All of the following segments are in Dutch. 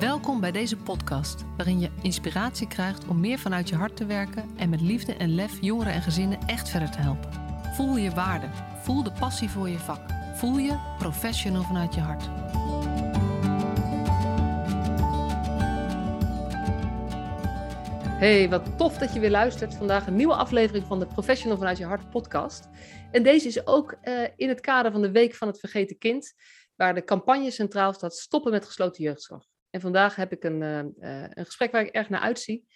Welkom bij deze podcast, waarin je inspiratie krijgt om meer vanuit je hart te werken en met liefde en lef jongeren en gezinnen echt verder te helpen. Voel je waarde, voel de passie voor je vak, voel je professional vanuit je hart. Hey, wat tof dat je weer luistert. Vandaag een nieuwe aflevering van de Professional vanuit je hart podcast. En deze is ook uh, in het kader van de Week van het Vergeten Kind, waar de campagne centraal staat stoppen met gesloten jeugdzorg. En vandaag heb ik een, uh, een gesprek waar ik erg naar uitzie.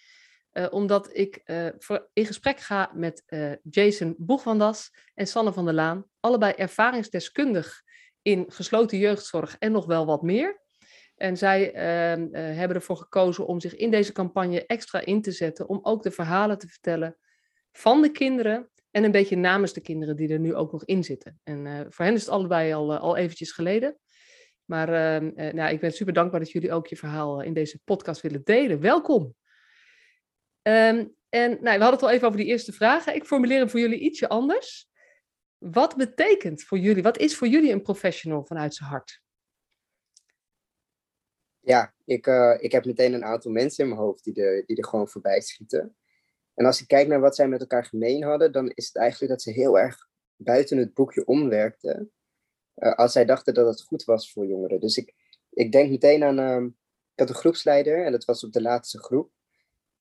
Uh, omdat ik voor, in gesprek ga met Jason Boegwandas en Sanne van der Laan. Allebei ervaringsdeskundig in gesloten jeugdzorg en nog wel wat meer. En zij ehm, hebben ervoor gekozen om zich in deze campagne extra in te zetten. Om ook de verhalen te vertellen van de kinderen. En een beetje namens de kinderen die er nu ook nog in zitten. En voor hen is het allebei al, al eventjes geleden. Maar uh, nou, ik ben super dankbaar dat jullie ook je verhaal in deze podcast willen delen. Welkom. Um, en nou, we hadden het al even over die eerste vragen. Ik formuleer hem voor jullie ietsje anders. Wat betekent voor jullie, wat is voor jullie een professional vanuit zijn hart? Ja, ik, uh, ik heb meteen een aantal mensen in mijn hoofd die er, die er gewoon voorbij schieten. En als ik kijk naar wat zij met elkaar gemeen hadden, dan is het eigenlijk dat ze heel erg buiten het boekje omwerkten. Uh, als zij dachten dat het goed was voor jongeren. Dus ik, ik denk meteen aan, uh, ik had een groepsleider en dat was op de laatste groep.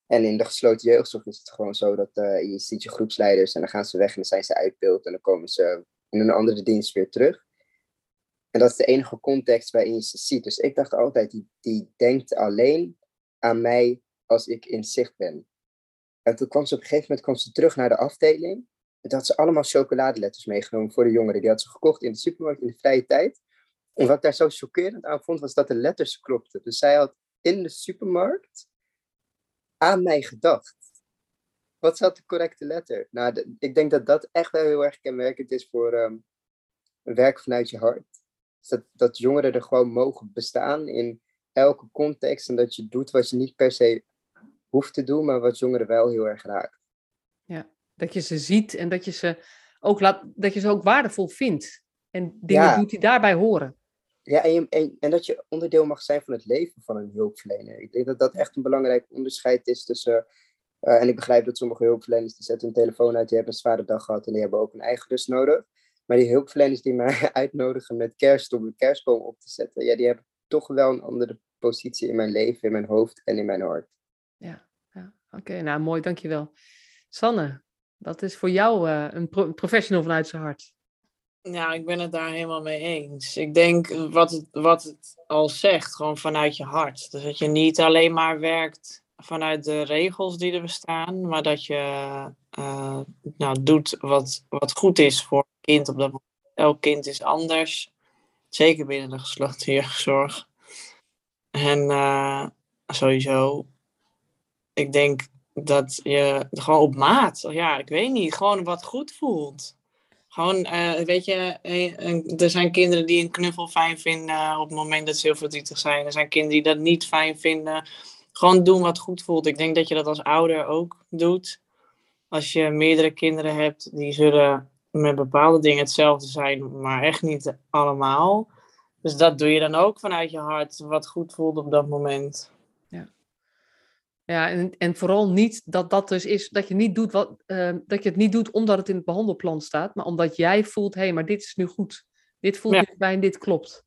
En in de gesloten jeugdzorg is het gewoon zo dat uh, je ziet je groepsleiders en dan gaan ze weg en dan zijn ze uitbeeld en dan komen ze in een andere dienst weer terug. En dat is de enige context waarin je ze ziet. Dus ik dacht altijd, die, die denkt alleen aan mij als ik in zicht ben. En toen kwam ze op een gegeven moment kwam ze terug naar de afdeling. Had ze allemaal chocoladeletters meegenomen voor de jongeren. Die had ze gekocht in de supermarkt in de vrije tijd. En wat ik daar zo chockerend aan vond, was dat de letters klopten. Dus zij had in de supermarkt aan mij gedacht. Wat zat de correcte letter? Nou, ik denk dat dat echt wel heel erg kenmerkend is voor um, werk vanuit je hart. Dus dat, dat jongeren er gewoon mogen bestaan in elke context. En dat je doet wat je niet per se hoeft te doen, maar wat jongeren wel heel erg raakt. Dat je ze ziet en dat je ze ook, laat, dat je ze ook waardevol vindt. En dingen ja. doet die daarbij horen. Ja, en, je, en, en, dat je onderdeel mag zijn van het leven van een hulpverlener. Ik denk dat dat echt een belangrijk onderscheid is tussen... Uh, en ik begrijp dat sommige hulpverleners die zetten hun telefoon uit, die hebben een zware dag gehad en die hebben ook een eigen rust nodig. Maar die hulpverleners die mij uitnodigen met kerst om een kerstboom op te zetten, ja, die hebben toch wel een andere positie in mijn leven, in mijn hoofd en in mijn hart. Ja, ja. oké, okay, nou mooi, dankjewel. Sanne, dat is voor jou uh, een pro professional vanuit zijn hart. Ja, ik ben het daar helemaal mee eens. Ik denk wat het, wat het al zegt, gewoon vanuit je hart. Dus dat je niet alleen maar werkt vanuit de regels die er bestaan, maar dat je uh, nou, doet wat, wat goed is voor een kind op dat moment. Elk kind is anders, zeker binnen de gesloten jeugdzorg. En sowieso, ik denk dat je gewoon op maat, ja, ik weet niet, gewoon wat goed voelt. Gewoon, uh, weet je, eh, er zijn kinderen die een knuffel fijn vinden op het moment dat ze heel verdrietig zijn. Er zijn kinderen die dat niet fijn vinden. Gewoon doen wat goed voelt. Ik denk dat je dat als ouder ook doet. Als je meerdere kinderen hebt, die zullen met bepaalde dingen hetzelfde zijn, maar echt niet allemaal. Dus dat doe je dan ook vanuit je hart, wat goed voelt op dat moment. Ja, en, en vooral niet dat dat dus is, dat je, niet doet wat, uh, dat je het niet doet omdat het in het behandelplan staat, maar omdat jij voelt, hé, hey, maar dit is nu goed. Dit voelt ja. bij en dit klopt.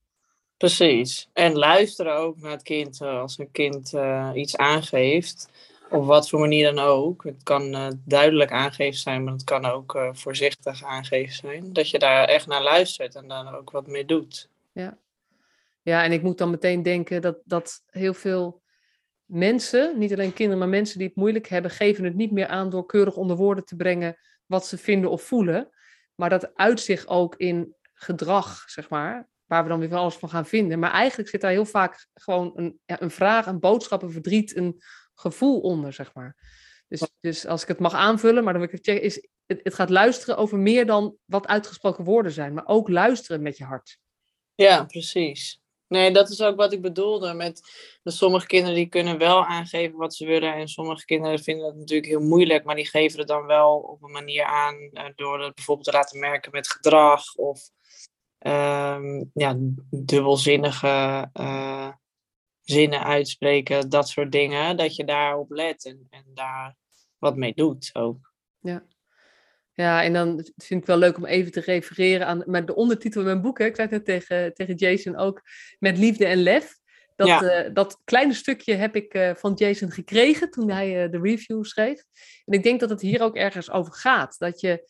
Precies. En luisteren ook naar het kind eh, als een kind uh, iets aangeeft. Op wat voor manier dan ook. Het kan uh, duidelijk aangeven zijn, maar het kan ook voorzichtig aangeven zijn. Dat je daar echt naar luistert en daar ook wat mee doet. Ja, ja en ik moet dan meteen denken dat, dat heel veel mensen, niet alleen kinderen, maar mensen die het moeilijk hebben, geven het niet meer aan door keurig onder woorden te brengen wat ze vinden of voelen. Maar dat uit zich ook in gedrag, zeg maar, waar we dan weer alles van gaan vinden. Maar eigenlijk zit daar heel vaak gewoon een, een vraag, een boodschap, een verdriet, een gevoel onder, zeg maar. Dus, dus als ik het mag aanvullen, maar dan wil ik het checken, is het, het gaat luisteren over meer dan wat uitgesproken woorden zijn, maar ook luisteren met je hart. Ja, precies. Nee, dat is ook wat ik bedoelde met, sommige kinderen die kunnen wel aangeven wat ze willen en sommige kinderen vinden dat natuurlijk heel moeilijk, maar die geven het dan wel op een manier aan uh, door het bijvoorbeeld te laten merken met gedrag of um, ja, dubbelzinnige uh, zinnen uitspreken, dat soort dingen, dat je daarop let en, en daar wat mee doet ook. Ja. Ja, en dan vind ik wel leuk om even te refereren aan maar de ondertitel in mijn boek. Hè, ik zei het tegen, tegen Jason ook, met liefde en lef. Dat, eh, dat kleine stukje heb ik uh, van Jason gekregen toen hij uh, de review schreef. En ik denk dat het hier ook ergens over gaat. Dat je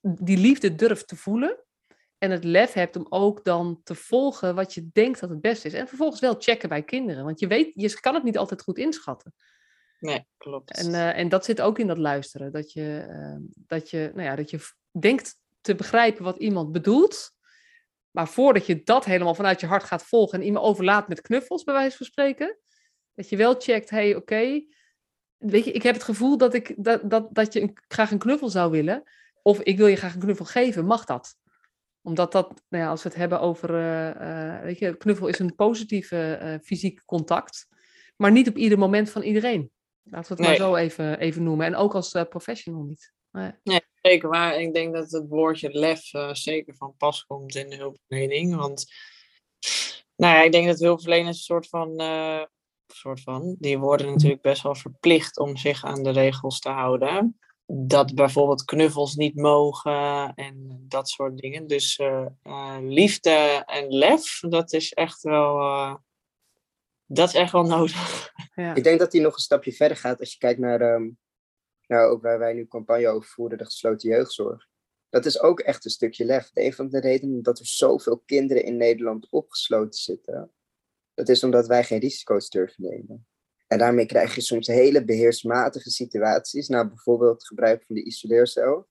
die liefde durft te voelen. En het lef hebt om ook dan te volgen wat je denkt dat het beste is. En vervolgens wel checken bij kinderen. Want je weet, je kan het niet altijd goed inschatten. Nee, klopt. En, uh, en dat zit ook in dat luisteren. Dat je, uh, dat, je, nou ja, dat je denkt te begrijpen wat iemand bedoelt. Maar voordat je dat helemaal vanuit je hart gaat volgen en iemand overlaat met knuffels, bij wijze van spreken. Dat je wel checkt, hey, oké. Weet je, ik heb het gevoel dat, ik, dat, dat, dat je graag een knuffel zou willen. Of ik wil je graag een knuffel geven, mag dat? Omdat dat, nou ja, als we het hebben over, uh, weet je, knuffel is een positieve fysiek contact. Maar niet op ieder moment van iedereen. Laten we het maar zo even, even noemen. En ook als uh, professional niet. Nee. nee. zeker waar. Ik denk dat het woordje lef uh, zeker van pas komt in de hulpverlening. Want nou ja, ik denk dat hulpverleners een soort van, uh, soort van, die worden natuurlijk best wel verplicht om zich aan de regels te houden. Dat bijvoorbeeld knuffels niet mogen en dat soort dingen. Dus liefde en lef, dat is echt wel dat is echt wel nodig. Ja. Ik denk dat hij nog een stapje verder gaat als je kijkt naar, um, nou, ook waar wij nu campagne over voeren, de gesloten jeugdzorg. Dat is ook echt een stukje lef. Een van de redenen dat er zoveel kinderen in Nederland opgesloten zitten, dat is omdat wij geen risico's durven nemen. En daarmee krijg je soms hele beheersmatige situaties, nou bijvoorbeeld het gebruik van de isoleercel.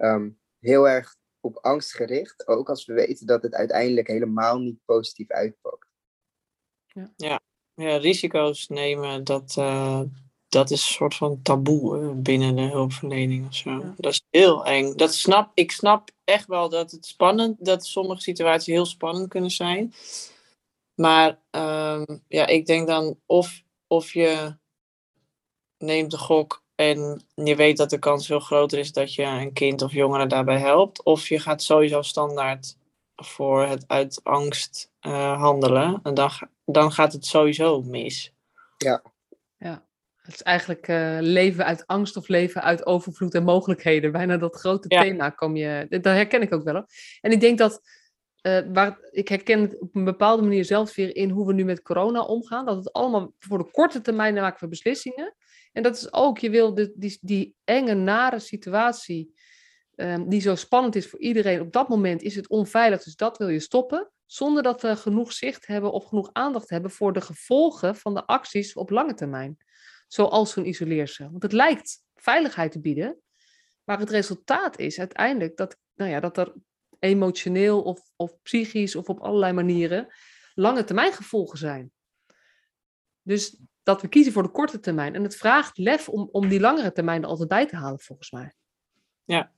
Um, heel erg op angst gericht, ook als we weten dat het uiteindelijk helemaal niet positief uitpakt. Ja. ja. Ja, risico's nemen, dat, uh, dat is een soort van taboe binnen de hulpverlening of zo. Dat is heel eng. Dat snap, ik snap echt wel dat het spannend, dat sommige situaties heel spannend kunnen zijn. Maar um, ja, ik denk dan of, of je neemt de gok en je weet dat de kans veel groter is dat je een kind of jongere daarbij helpt. Of je gaat sowieso standaard voor het uit angst uh, handelen. En dan, dan gaat het sowieso mis. Ja. Ja. Het is eigenlijk uh, leven uit angst of leven uit overvloed en mogelijkheden. Bijna dat grote thema kom je. Dat herken ik ook wel. Hoor. En ik denk dat. Uh, waar, ik herken het op een bepaalde manier zelfs weer in hoe we nu met corona omgaan. Dat het allemaal voor de korte termijn maken we beslissingen. En dat is ook, je wil de, die, die enge, nare situatie um, die zo spannend is voor iedereen, op dat moment is het onveilig, dus dat wil je stoppen, zonder dat we genoeg zicht hebben of genoeg aandacht hebben voor de gevolgen van de acties op lange termijn. Zoals zo'n isoleercel. Want het lijkt veiligheid te bieden, maar het resultaat is uiteindelijk dat, nou ja, dat er emotioneel of, of psychisch of op allerlei manieren lange termijn gevolgen zijn. Dus dat we kiezen voor de korte termijn. En het vraagt lef om, om die langere termijn er altijd bij te halen, volgens mij. Ja,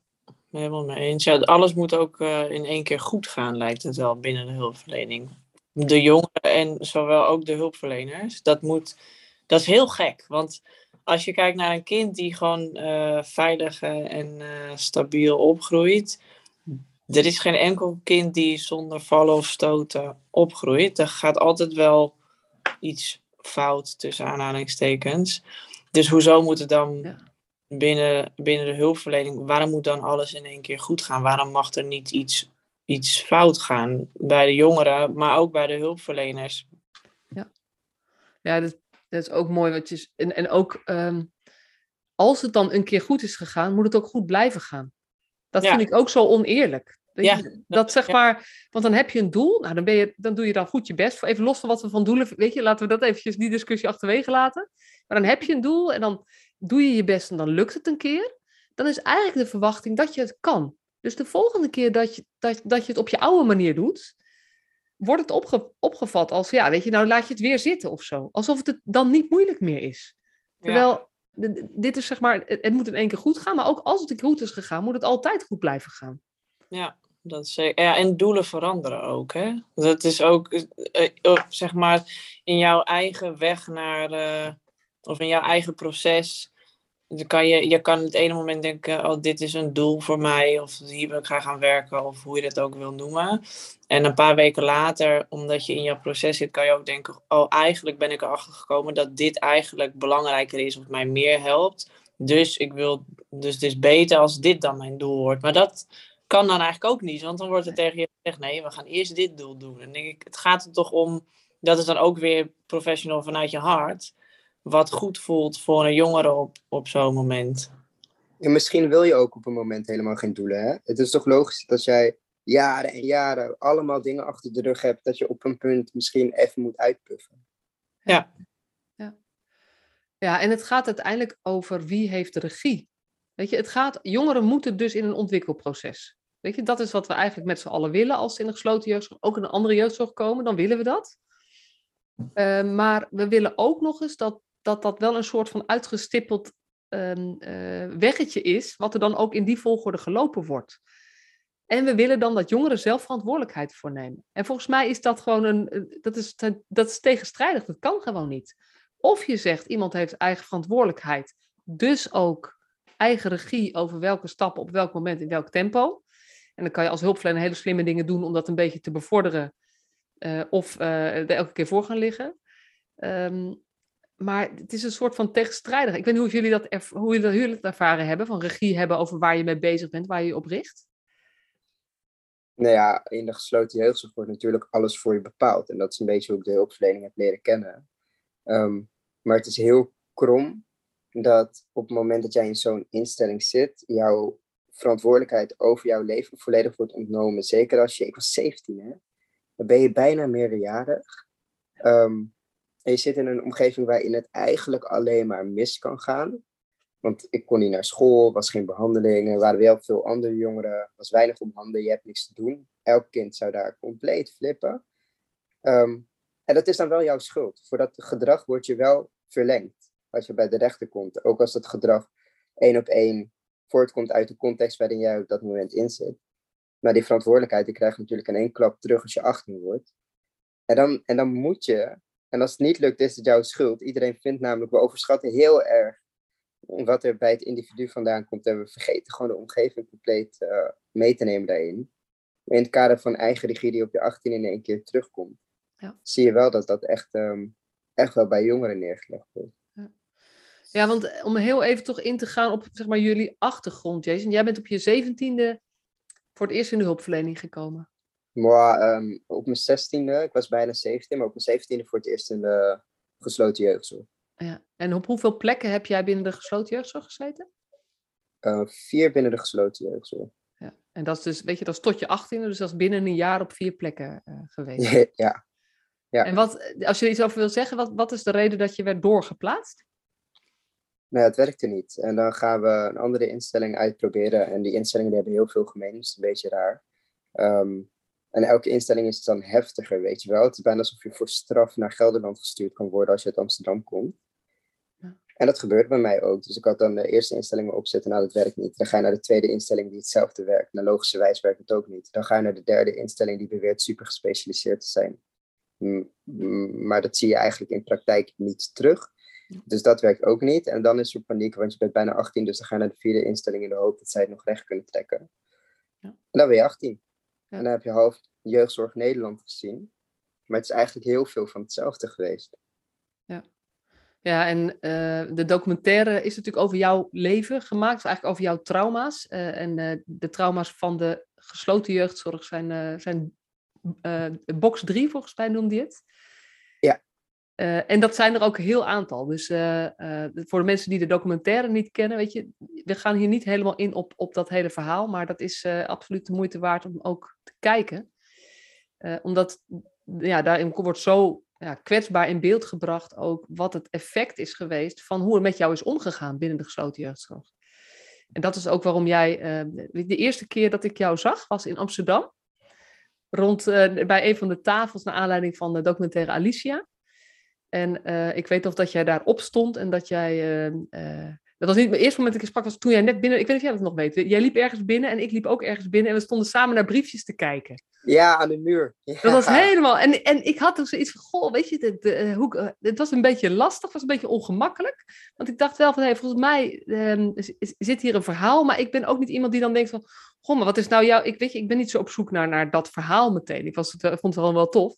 helemaal mee eens. Alles moet ook uh, in één keer goed gaan, lijkt het wel, binnen de hulpverlening. De jongeren en zowel ook de hulpverleners. Dat, moet, dat is heel gek, want als je kijkt naar een kind die gewoon uh, veilig en uh, stabiel opgroeit, er is geen enkel kind die zonder vallen of stoten opgroeit. Er gaat altijd wel iets fout tussen aanhalingstekens. Dus hoezo moet het dan binnen, binnen de hulpverlening, waarom moet dan alles in één keer goed gaan? Waarom mag er niet iets, iets fout gaan bij de jongeren, maar ook bij de hulpverleners? Ja, ja dat, dat is ook mooi. Wat je, en, en ook ehm, als het dan een keer goed is gegaan, moet het ook goed blijven gaan. Dat vind ik ook zo oneerlijk. Ja, dat, dat, zeg maar, want dan heb je een doel, nou dan, ben je, dan doe je dan goed je best. Even los van wat we van doelen, weet je, laten we dat eventjes, die discussie achterwege laten. Maar dan heb je een doel en dan doe je je best en dan lukt het een keer, dan is eigenlijk de verwachting dat je het kan. Dus de volgende keer dat je, dat, dat je het op je oude manier doet, wordt het opge, opgevat als, ja, weet je, nou laat je het weer zitten of zo. Alsof het dan niet moeilijk meer is. Terwijl, dit is zeg maar, het, moet in één keer goed gaan, maar ook als het een goed is gegaan, moet het altijd goed blijven gaan. Ja, dat is. Ja, en doelen veranderen ook, hè. Dat is ook, eh, eh, zeg maar, in jouw eigen weg naar... Uh of in jouw eigen proces dan kan je, je kan het ene moment denken, oh, dit is een doel voor mij, of hier wil ik graag gaan werken, of hoe je dat ook wil noemen. En een paar weken later, omdat je in jouw proces zit, kan je ook denken, oh, eigenlijk ben ik erachter gekomen dat dit eigenlijk belangrijker is, of mij meer helpt. Dus ik wil, dus het is beter als dit dan mijn doel wordt. Maar dat kan dan eigenlijk ook niet, want dan wordt er tegen je gezegd, nee, we gaan eerst dit doel doen. En denk ik, het gaat er toch om, dat is dan ook weer professional vanuit je hart wat goed voelt voor een jongere op, op zo'n moment. En misschien wil je ook op een moment helemaal geen doelen. Hè? Het is toch logisch dat jij jaren en jaren allemaal dingen achter de rug hebt, dat je op een punt misschien even moet uitpuffen. Ja. Ja, ja en het gaat uiteindelijk over wie heeft de regie. Weet je, het gaat, jongeren moeten dus in een ontwikkelproces. Weet je, dat is wat we eigenlijk met z'n allen willen als ze in een gesloten jeugdzorg, ook in een andere jeugdzorg komen, dan willen we dat. Uh, maar we willen ook nog eens dat dat dat wel een soort van uitgestippeld um, uh, weggetje is, wat er dan ook in die volgorde gelopen wordt. En we willen dan dat jongeren zelf verantwoordelijkheid voor nemen. En volgens mij is dat gewoon een, dat is, dat is tegenstrijdig, dat kan gewoon niet. Of je zegt, iemand heeft eigen verantwoordelijkheid, dus ook eigen regie over welke stappen op welk moment in welk tempo. En dan kan je als hulpverlener hele slimme dingen doen om dat een beetje te bevorderen uh, of er elke keer voor gaan liggen. Um, maar het is een soort van tegenstrijdig. Ik weet niet hoe jullie dat, hoe jullie dat ervaren hebben, van regie hebben over waar je mee bezig bent, waar je je op richt. Nou ja, in de gesloten jeugdzorg wordt natuurlijk alles voor je bepaald. En dat is een beetje hoe ik de hulpverlening heb leren kennen. Um, maar het is heel krom dat op het moment dat jij in zo'n instelling zit, jouw verantwoordelijkheid over jouw leven volledig wordt ontnomen. Zeker als je, ik was 17 hè, dan ben je bijna meerderjarig. Um, en je zit in een omgeving waarin het eigenlijk alleen maar mis kan gaan. Want ik kon niet naar school, was geen behandeling, er waren wel veel andere jongeren, was weinig om handen, je hebt niks te doen. Elk kind zou daar compleet flippen. Um, en dat is dan wel jouw schuld. Voor dat gedrag word je wel verlengd als je bij de rechter komt. Ook als dat gedrag één op één voortkomt uit de context waarin jij op dat moment in zit. Maar die verantwoordelijkheid die krijg je natuurlijk in één klap terug als je 18 wordt. En dan, en dan moet je en als het niet lukt, is het jouw schuld. Iedereen vindt namelijk, we overschatten heel erg wat er bij het individu vandaan komt. En we vergeten gewoon de omgeving compleet uh, mee te nemen daarin. In het kader van eigen regie die op je 18 in één keer terugkomt, ja. zie je wel dat dat echt, um, echt wel bij jongeren neergelegd wordt. Ja. ja, want eh, om heel even toch in te gaan op zeg maar, jullie achtergrond, Jason. Jij bent op je zeventiende voor het eerst in de hulpverlening gekomen. Maar um, op mijn zestiende, ik was bijna 17, maar op mijn zeventiende voor het eerst in de gesloten jeugdzorg. Ja. En op hoeveel plekken heb jij binnen de gesloten jeugdzorg gezeten? Uh, vier binnen de gesloten jeugdzorg. Ja. En dat is dus, weet je, dat is tot je achttiende, dus dat is binnen een jaar op vier plekken uh, geweest. ja. ja. En wat, als je er iets over wil zeggen, wat, wat is de reden dat je werd doorgeplaatst? Nou, het werkte niet. En dan gaan we een andere instelling uitproberen. En die instellingen die hebben heel veel gemeen, dus een beetje raar. Um, en elke instelling is dan heftiger, weet je wel. Het is bijna alsof je voor straf naar Gelderland gestuurd kan worden als je uit Amsterdam komt. Ja. En dat gebeurt bij mij ook. Dus ik had dan de eerste instelling opzetten, nou dat werkt niet. Dan ga je naar de tweede instelling die hetzelfde werkt. Nou, logischerwijs werkt het ook niet. Dan ga je naar de derde instelling die beweert super gespecialiseerd te zijn. Maar dat zie je eigenlijk in praktijk niet terug. Dus dat werkt ook niet. En dan is er paniek, want je bent bijna 18, dus dan ga je naar de vierde instelling in de hoop dat zij het nog recht kunnen trekken. Ja. En dan ben je 18. En dan heb je hoofd jeugdzorg Nederland gezien. Maar het is eigenlijk heel veel van hetzelfde geweest. Ja, ja en uh, de documentaire is natuurlijk over jouw leven gemaakt. Eigenlijk over jouw trauma's. Uh, en uh, de trauma's van de gesloten jeugdzorg zijn, zijn box 3 volgens mij noemde je het. Uh, en dat zijn er ook een heel aantal. Dus uh, uh, voor de mensen die de documentaire niet kennen, weet je, we gaan hier niet helemaal in op, op dat hele verhaal, maar dat is absoluut de moeite waard om ook te kijken. omdat ja, daarin wordt zo ja, kwetsbaar in beeld gebracht ook wat het effect is geweest van hoe er met jou is omgegaan binnen de gesloten jeugdzorg. En dat is ook waarom jij, de eerste keer dat ik jou zag was in Amsterdam, rond, bij een van de tafels naar aanleiding van de documentaire Alicia. En uh, ik weet nog dat jij daar op stond en dat jij uh, uh, Dat was niet het eerste moment dat ik sprak, was toen jij net binnen... Ik weet niet of jij dat nog weet. Jij liep ergens binnen en ik liep ook ergens binnen. En we stonden samen naar briefjes te kijken. Ja, aan de muur. Dat was helemaal... En, en ik had ook zoiets van, goh, weet je, de, de, hoe, het was een beetje lastig, was een beetje ongemakkelijk. Want ik dacht wel van, hey, volgens mij um, zit hier een verhaal. Maar ik ben ook niet iemand die dan denkt van... Goh, maar wat is nou jouw... Ik, weet je, ik ben niet zo op zoek naar, naar dat verhaal meteen. Ik was vond het wel, wel tof.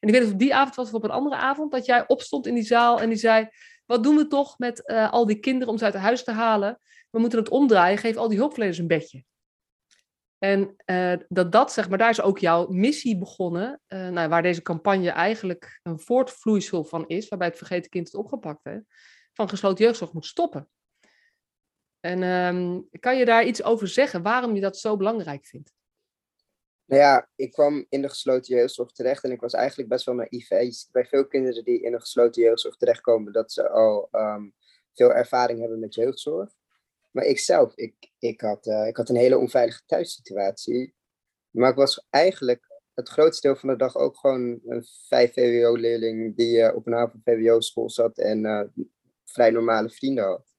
En ik weet of op die avond was of op een andere avond... dat jij opstond in die zaal en die zei wat doen we toch met uh, al die kinderen om ze uit huis te halen? We moeten het omdraaien, geef al die hulpverleners een bedje. En uh, dat, dat, zeg maar, daar is ook jouw missie begonnen, uh, nou, waar deze campagne eigenlijk een voortvloeisel van is, waarbij het vergeten kind het opgepakt heeft, van gesloten jeugdzorg moet stoppen. En um, kan je daar iets over zeggen, waarom je dat zo belangrijk vindt? Nou ja, ik kwam in de gesloten jeugdzorg terecht en ik was eigenlijk best wel naïef. Hè. Bij veel kinderen die in de gesloten jeugdzorg terechtkomen, dat ze al um, veel ervaring hebben met jeugdzorg. Maar ik zelf, ik, ik, had, uh, ik had een hele onveilige thuissituatie. Maar ik was eigenlijk het grootste deel van de dag ook gewoon een 5 VWO-leerling die uh, op een avond VWO-school zat en uh, vrij normale vrienden had.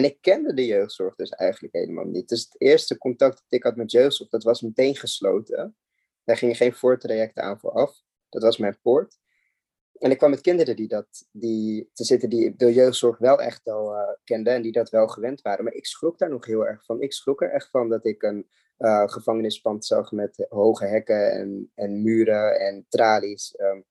En ik kende de jeugdzorg dus eigenlijk helemaal niet. Dus het eerste contact dat ik had met jeugdzorg, dat was meteen gesloten. Daar gingen geen voortrajecten aan vooraf. Dat was mijn poort. En ik kwam met kinderen die dat, die te zitten, die de jeugdzorg wel echt al uh, kenden en die dat wel gewend waren. Maar ik schrok daar nog heel erg van. Ik schrok er echt van dat ik een uh, gevangenispand zag met hoge hekken en, en muren en tralies. Um,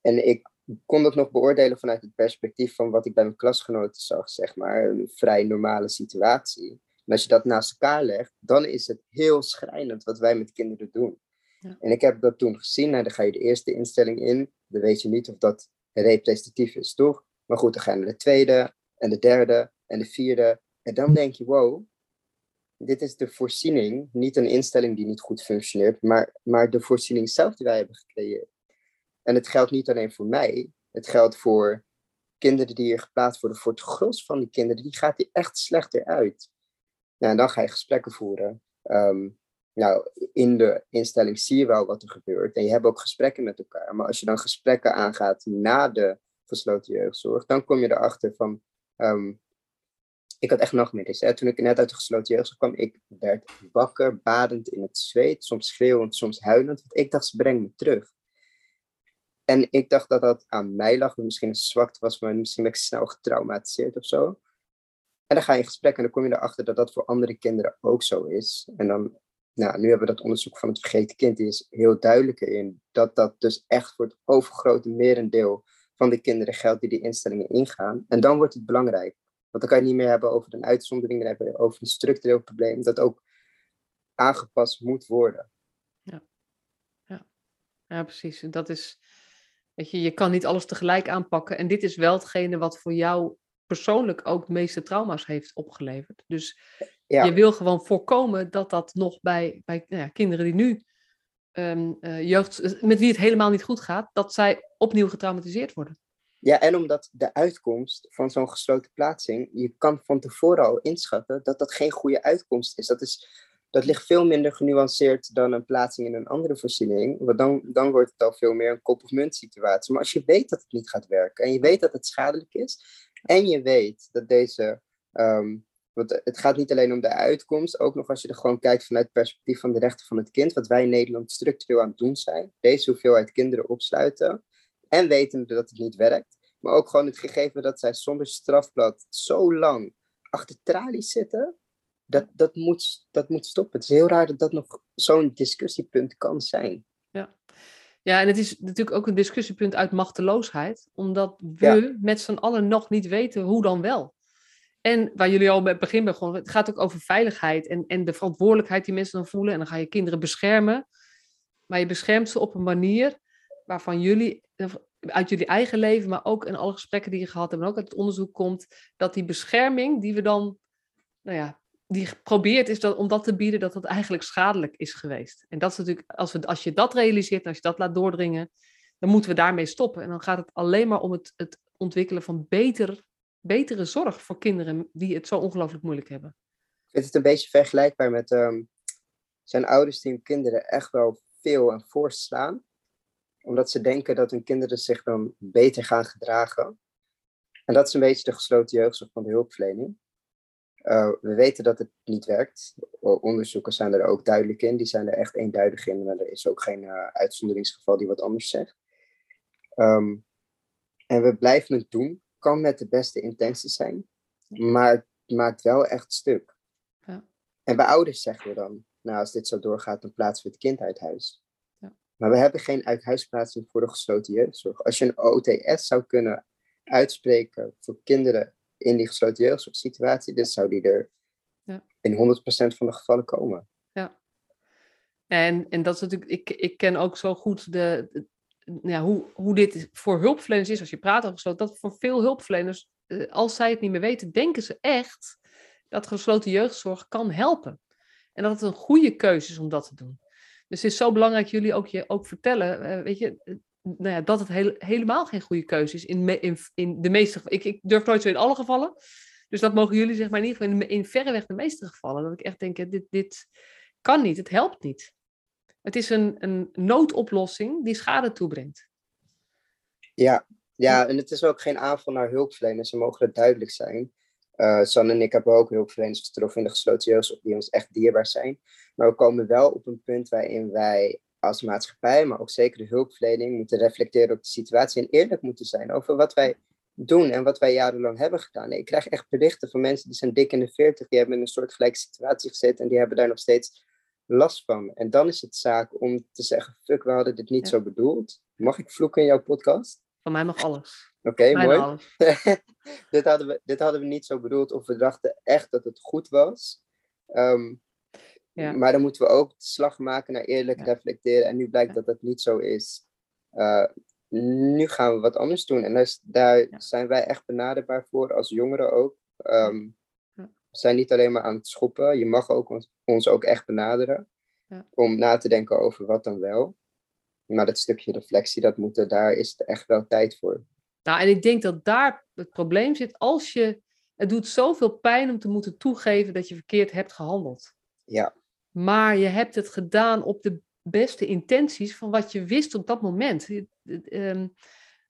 en ik kon dat nog beoordelen vanuit het perspectief van wat ik bij mijn klasgenoten zag, zeg maar. Een vrij normale situatie. En als je dat naast elkaar legt, dan is het heel schrijnend wat wij met kinderen doen. Ja. En ik heb dat toen gezien. Nou, dan ga je de eerste instelling in. Dan weet je niet of dat representatief is, toch? Maar goed, dan ga je naar de tweede en de derde en de vierde. En dan denk je, wow, dit is de voorziening. Niet een instelling die niet goed functioneert, maar, maar de voorziening zelf die wij hebben gecreëerd. En het geldt niet alleen voor mij, het geldt voor kinderen die hier geplaatst worden. Voor het gros van die kinderen, die gaat die echt slechter uit. Nou, en dan ga je gesprekken voeren. Um, nou, in de instelling zie je wel wat er gebeurt. En je hebt ook gesprekken met elkaar. Maar als je dan gesprekken aangaat na de gesloten jeugdzorg, dan kom je erachter van. Um, ik had echt nachtmerries. Hè. Toen ik net uit de gesloten jeugdzorg kwam, ik werd wakker, badend in het zweet, soms schreeuwend, soms huilend. Want ik dacht, ze brengen me terug. En ik dacht dat dat aan mij lag, misschien een zwakte was, maar misschien ben ik snel getraumatiseerd of zo. En dan ga je in gesprek en dan kom je erachter dat dat voor andere kinderen ook zo is. En dan, nou, nu hebben we dat onderzoek van het vergeten kind, die is heel duidelijk in dat dat dus echt voor het overgrote merendeel van de kinderen geldt die die instellingen ingaan. En dan wordt het belangrijk. Want dan kan je niet meer hebben over een uitzondering, dan hebben over een structureel probleem dat ook aangepast moet worden. Ja, ja. ja precies. Dat is, Weet je, je kan niet alles tegelijk aanpakken. En dit is wel hetgene wat voor jou persoonlijk ook de meeste trauma's heeft opgeleverd. Dus ja. je wil gewoon voorkomen dat dat nog bij, bij nou ja, kinderen die nu um, uh, jeugd, met wie het helemaal niet goed gaat, dat zij opnieuw getraumatiseerd worden. Ja, en omdat de uitkomst van zo'n gesloten plaatsing, je kan van tevoren al inschatten dat dat geen goede uitkomst is. Dat is dat ligt veel minder genuanceerd dan een plaatsing in een andere voorziening. Want dan, dan wordt het al veel meer een kop of munt situatie. Maar als je weet dat het niet gaat werken en je weet dat het schadelijk is en je weet dat deze. Um, want het gaat niet alleen om de uitkomst, ook nog als je er gewoon kijkt vanuit het perspectief van de rechten van het kind, wat wij in Nederland structureel aan het doen zijn. Deze hoeveelheid kinderen opsluiten en weten dat het niet werkt. Maar ook gewoon het gegeven dat zij zonder strafblad zo lang achter tralies zitten dat, dat, moet, dat moet stoppen. Het is heel raar dat dat nog zo'n discussiepunt kan zijn. Ja. ja, en het is natuurlijk ook een discussiepunt uit machteloosheid, omdat we met z'n allen nog niet weten hoe dan wel. En waar jullie al bij het begin begonnen, het gaat ook over veiligheid en, en de verantwoordelijkheid die mensen dan voelen. En dan ga je kinderen beschermen. Maar je beschermt ze op een manier waarvan jullie, uit jullie eigen leven, maar ook in alle gesprekken die je gehad hebt, en ook uit het onderzoek komt, dat die bescherming die we dan, nou ja, die geprobeerd is dat, om dat te bieden, dat dat eigenlijk schadelijk is geweest. En dat is natuurlijk, als, we, als je dat realiseert als je dat laat doordringen, dan moeten we daarmee stoppen. En dan gaat het alleen maar om het, het ontwikkelen van beter, betere zorg voor kinderen die het zo ongelooflijk moeilijk hebben. Ik vind het een beetje vergelijkbaar met um, zijn ouders die hun kinderen echt wel veel en voorslaan, omdat ze denken dat hun kinderen zich dan beter gaan gedragen. En dat is een beetje de gesloten jeugdzorg van de hulpverlening. Uh, we weten dat het niet werkt. Onderzoeken zijn er ook duidelijk in. Die zijn er echt eenduidig in. Maar er is ook geen uh, uitzonderingsgeval die wat anders zegt. Um, en we blijven het doen. Kan met de beste intenties zijn. Maar het maakt wel echt stuk. Ja. En bij ouders zeggen we dan, nou als dit zo doorgaat, dan plaatsen we het kind uit huis. Ja. Maar we hebben geen uithuisplaatsing voor de gesloten jeugdzorg. Als je een OTS zou kunnen uitspreken voor kinderen in die gesloten jeugdzorgsituatie, dan zou die er ja. in 100% van de gevallen komen. Ja. En, en dat is natuurlijk, ik, ik ken ook zo goed de, ja, hoe, hoe dit voor hulpverleners is, als je praat over gesloten, dat voor veel hulpverleners, eh, als zij het niet meer weten, denken ze echt dat gesloten jeugdzorg kan helpen. En dat het een goede keuze is om dat te doen. Dus het is zo belangrijk jullie ook, je ook vertellen, uh, weet je, nou ja, dat het helemaal geen goede keuze is in, me, in, in de meeste. Ik, ik durf nooit zo in alle gevallen. Dus dat mogen jullie zeg maar in ieder geval in, in verreweg de meeste gevallen. Dat ik echt denk, dit, dit kan niet, het helpt niet. Het is een, een noodoplossing die schade toebrengt. Ja, ja, en het is ook geen aanval naar hulpverleners. Ze mogen het duidelijk zijn. Uh, San en ik hebben ook hulpverleners getroffen in de gesloten jeugdzorg die ons echt dierbaar zijn. Maar we komen wel op een punt waarin wij als maatschappij, maar ook zeker de hulpverlening, moeten reflecteren op de situatie en eerlijk moeten zijn over wat wij doen en wat wij jarenlang hebben gedaan. ik krijg echt berichten van mensen die zijn dik in de veertig, die hebben in een soortgelijke situatie gezeten en die hebben daar nog steeds last van. En dan is het zaak om te zeggen, fuck, we hadden dit niet zo bedoeld. Mag ik vloeken in jouw podcast? Van mij mag alles. Oké, mooi. dit, hadden we, dit hadden we niet zo bedoeld of we dachten echt dat het goed was. Ehm, ja. Maar dan moeten we ook de slag maken naar eerlijk reflecteren. En nu blijkt dat dat niet zo is. Uh, nu gaan we wat anders doen. En daar, daar zijn wij echt benaderbaar voor, als jongeren ook. Um, we zijn niet alleen maar aan het schoppen. Je mag ook ons, ons ook echt benaderen. Om na te denken over wat dan wel. Maar dat stukje reflectie, dat moet daar is echt wel tijd voor. Nou, en ik denk dat daar het probleem zit. Als je, het doet zoveel pijn om te moeten toegeven dat je verkeerd hebt gehandeld. Ja. Maar je hebt het gedaan op de beste intenties van wat je wist op dat moment. Ehm,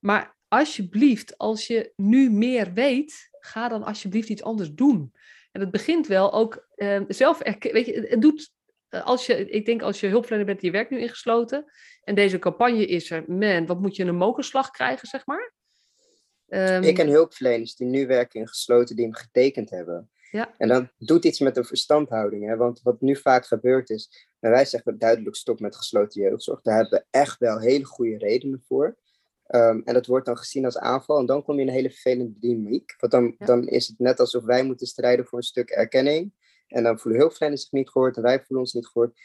maar alsjeblieft, als je nu meer weet, ga dan alsjeblieft iets anders doen. En het begint wel ook uh, zelf, weet je, het doet, eh, als je, ik denk als je hulpverlener bent, je werkt nu ingesloten en deze campagne is er, man, wat moet je een mokerslag krijgen, zeg maar? Um, ik ken hulpverleners die nu werken in gesloten, die hem getekend hebben. Ja. En dat doet iets met de verstandhouding. Hè? Want wat nu vaak gebeurt is, en wij zeggen duidelijk stop met gesloten jeugdzorg. Daar hebben we echt wel hele goede redenen voor. Um, en dat wordt dan gezien als aanval. En dan kom je in een hele vervelende dynamiek. Want dan, dan is het net alsof wij moeten strijden voor een stuk erkenning. En dan voelen hulpverleners zich niet gehoord en wij voelen ons niet gehoord.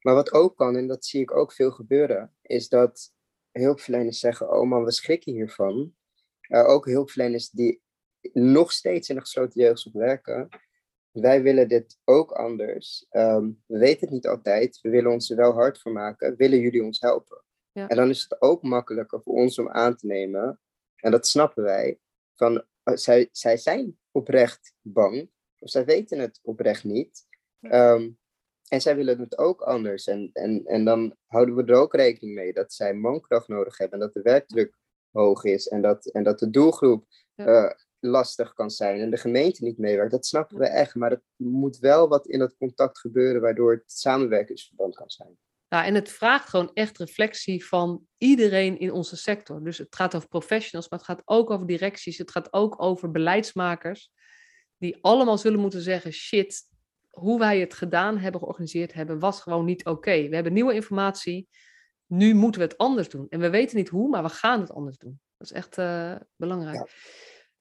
Maar wat ook kan, en dat zie ik ook veel gebeuren, is dat hulpverleners zeggen: Oh man, we schrikken hiervan. Uh, ook hulpverleners die nog steeds in de gesloten jeugdzorg werken. Wij willen dit ook anders. Um, we weten het niet altijd. We willen ons er wel hard voor maken. Willen jullie ons helpen? Ja. En dan is het ook makkelijker voor ons om aan te nemen. En dat snappen wij. Van, uh, zij, zij zijn oprecht bang. Of zij weten het oprecht niet. Um, en zij willen het ook anders. En, en, en dan houden we er ook rekening mee dat zij mankracht nodig hebben. En dat de werkdruk hoog is. En dat, en dat de doelgroep uh, lastig kan zijn. En de gemeente niet meewerkt. Dat snappen we echt. Maar er moet wel wat in dat contact gebeuren. Waardoor het samenwerkingsverband kan zijn. Ja, en het vraagt gewoon echt reflectie van iedereen in onze sector. Dus het gaat over professionals, maar het gaat ook over directies. Het gaat ook over beleidsmakers. Die allemaal zullen moeten zeggen: shit, hoe wij het gedaan hebben, georganiseerd hebben, was gewoon niet oké. We hebben nieuwe informatie. Nu moeten we het anders doen. En we weten niet hoe, maar we gaan het anders doen. Dat is echt uh, belangrijk.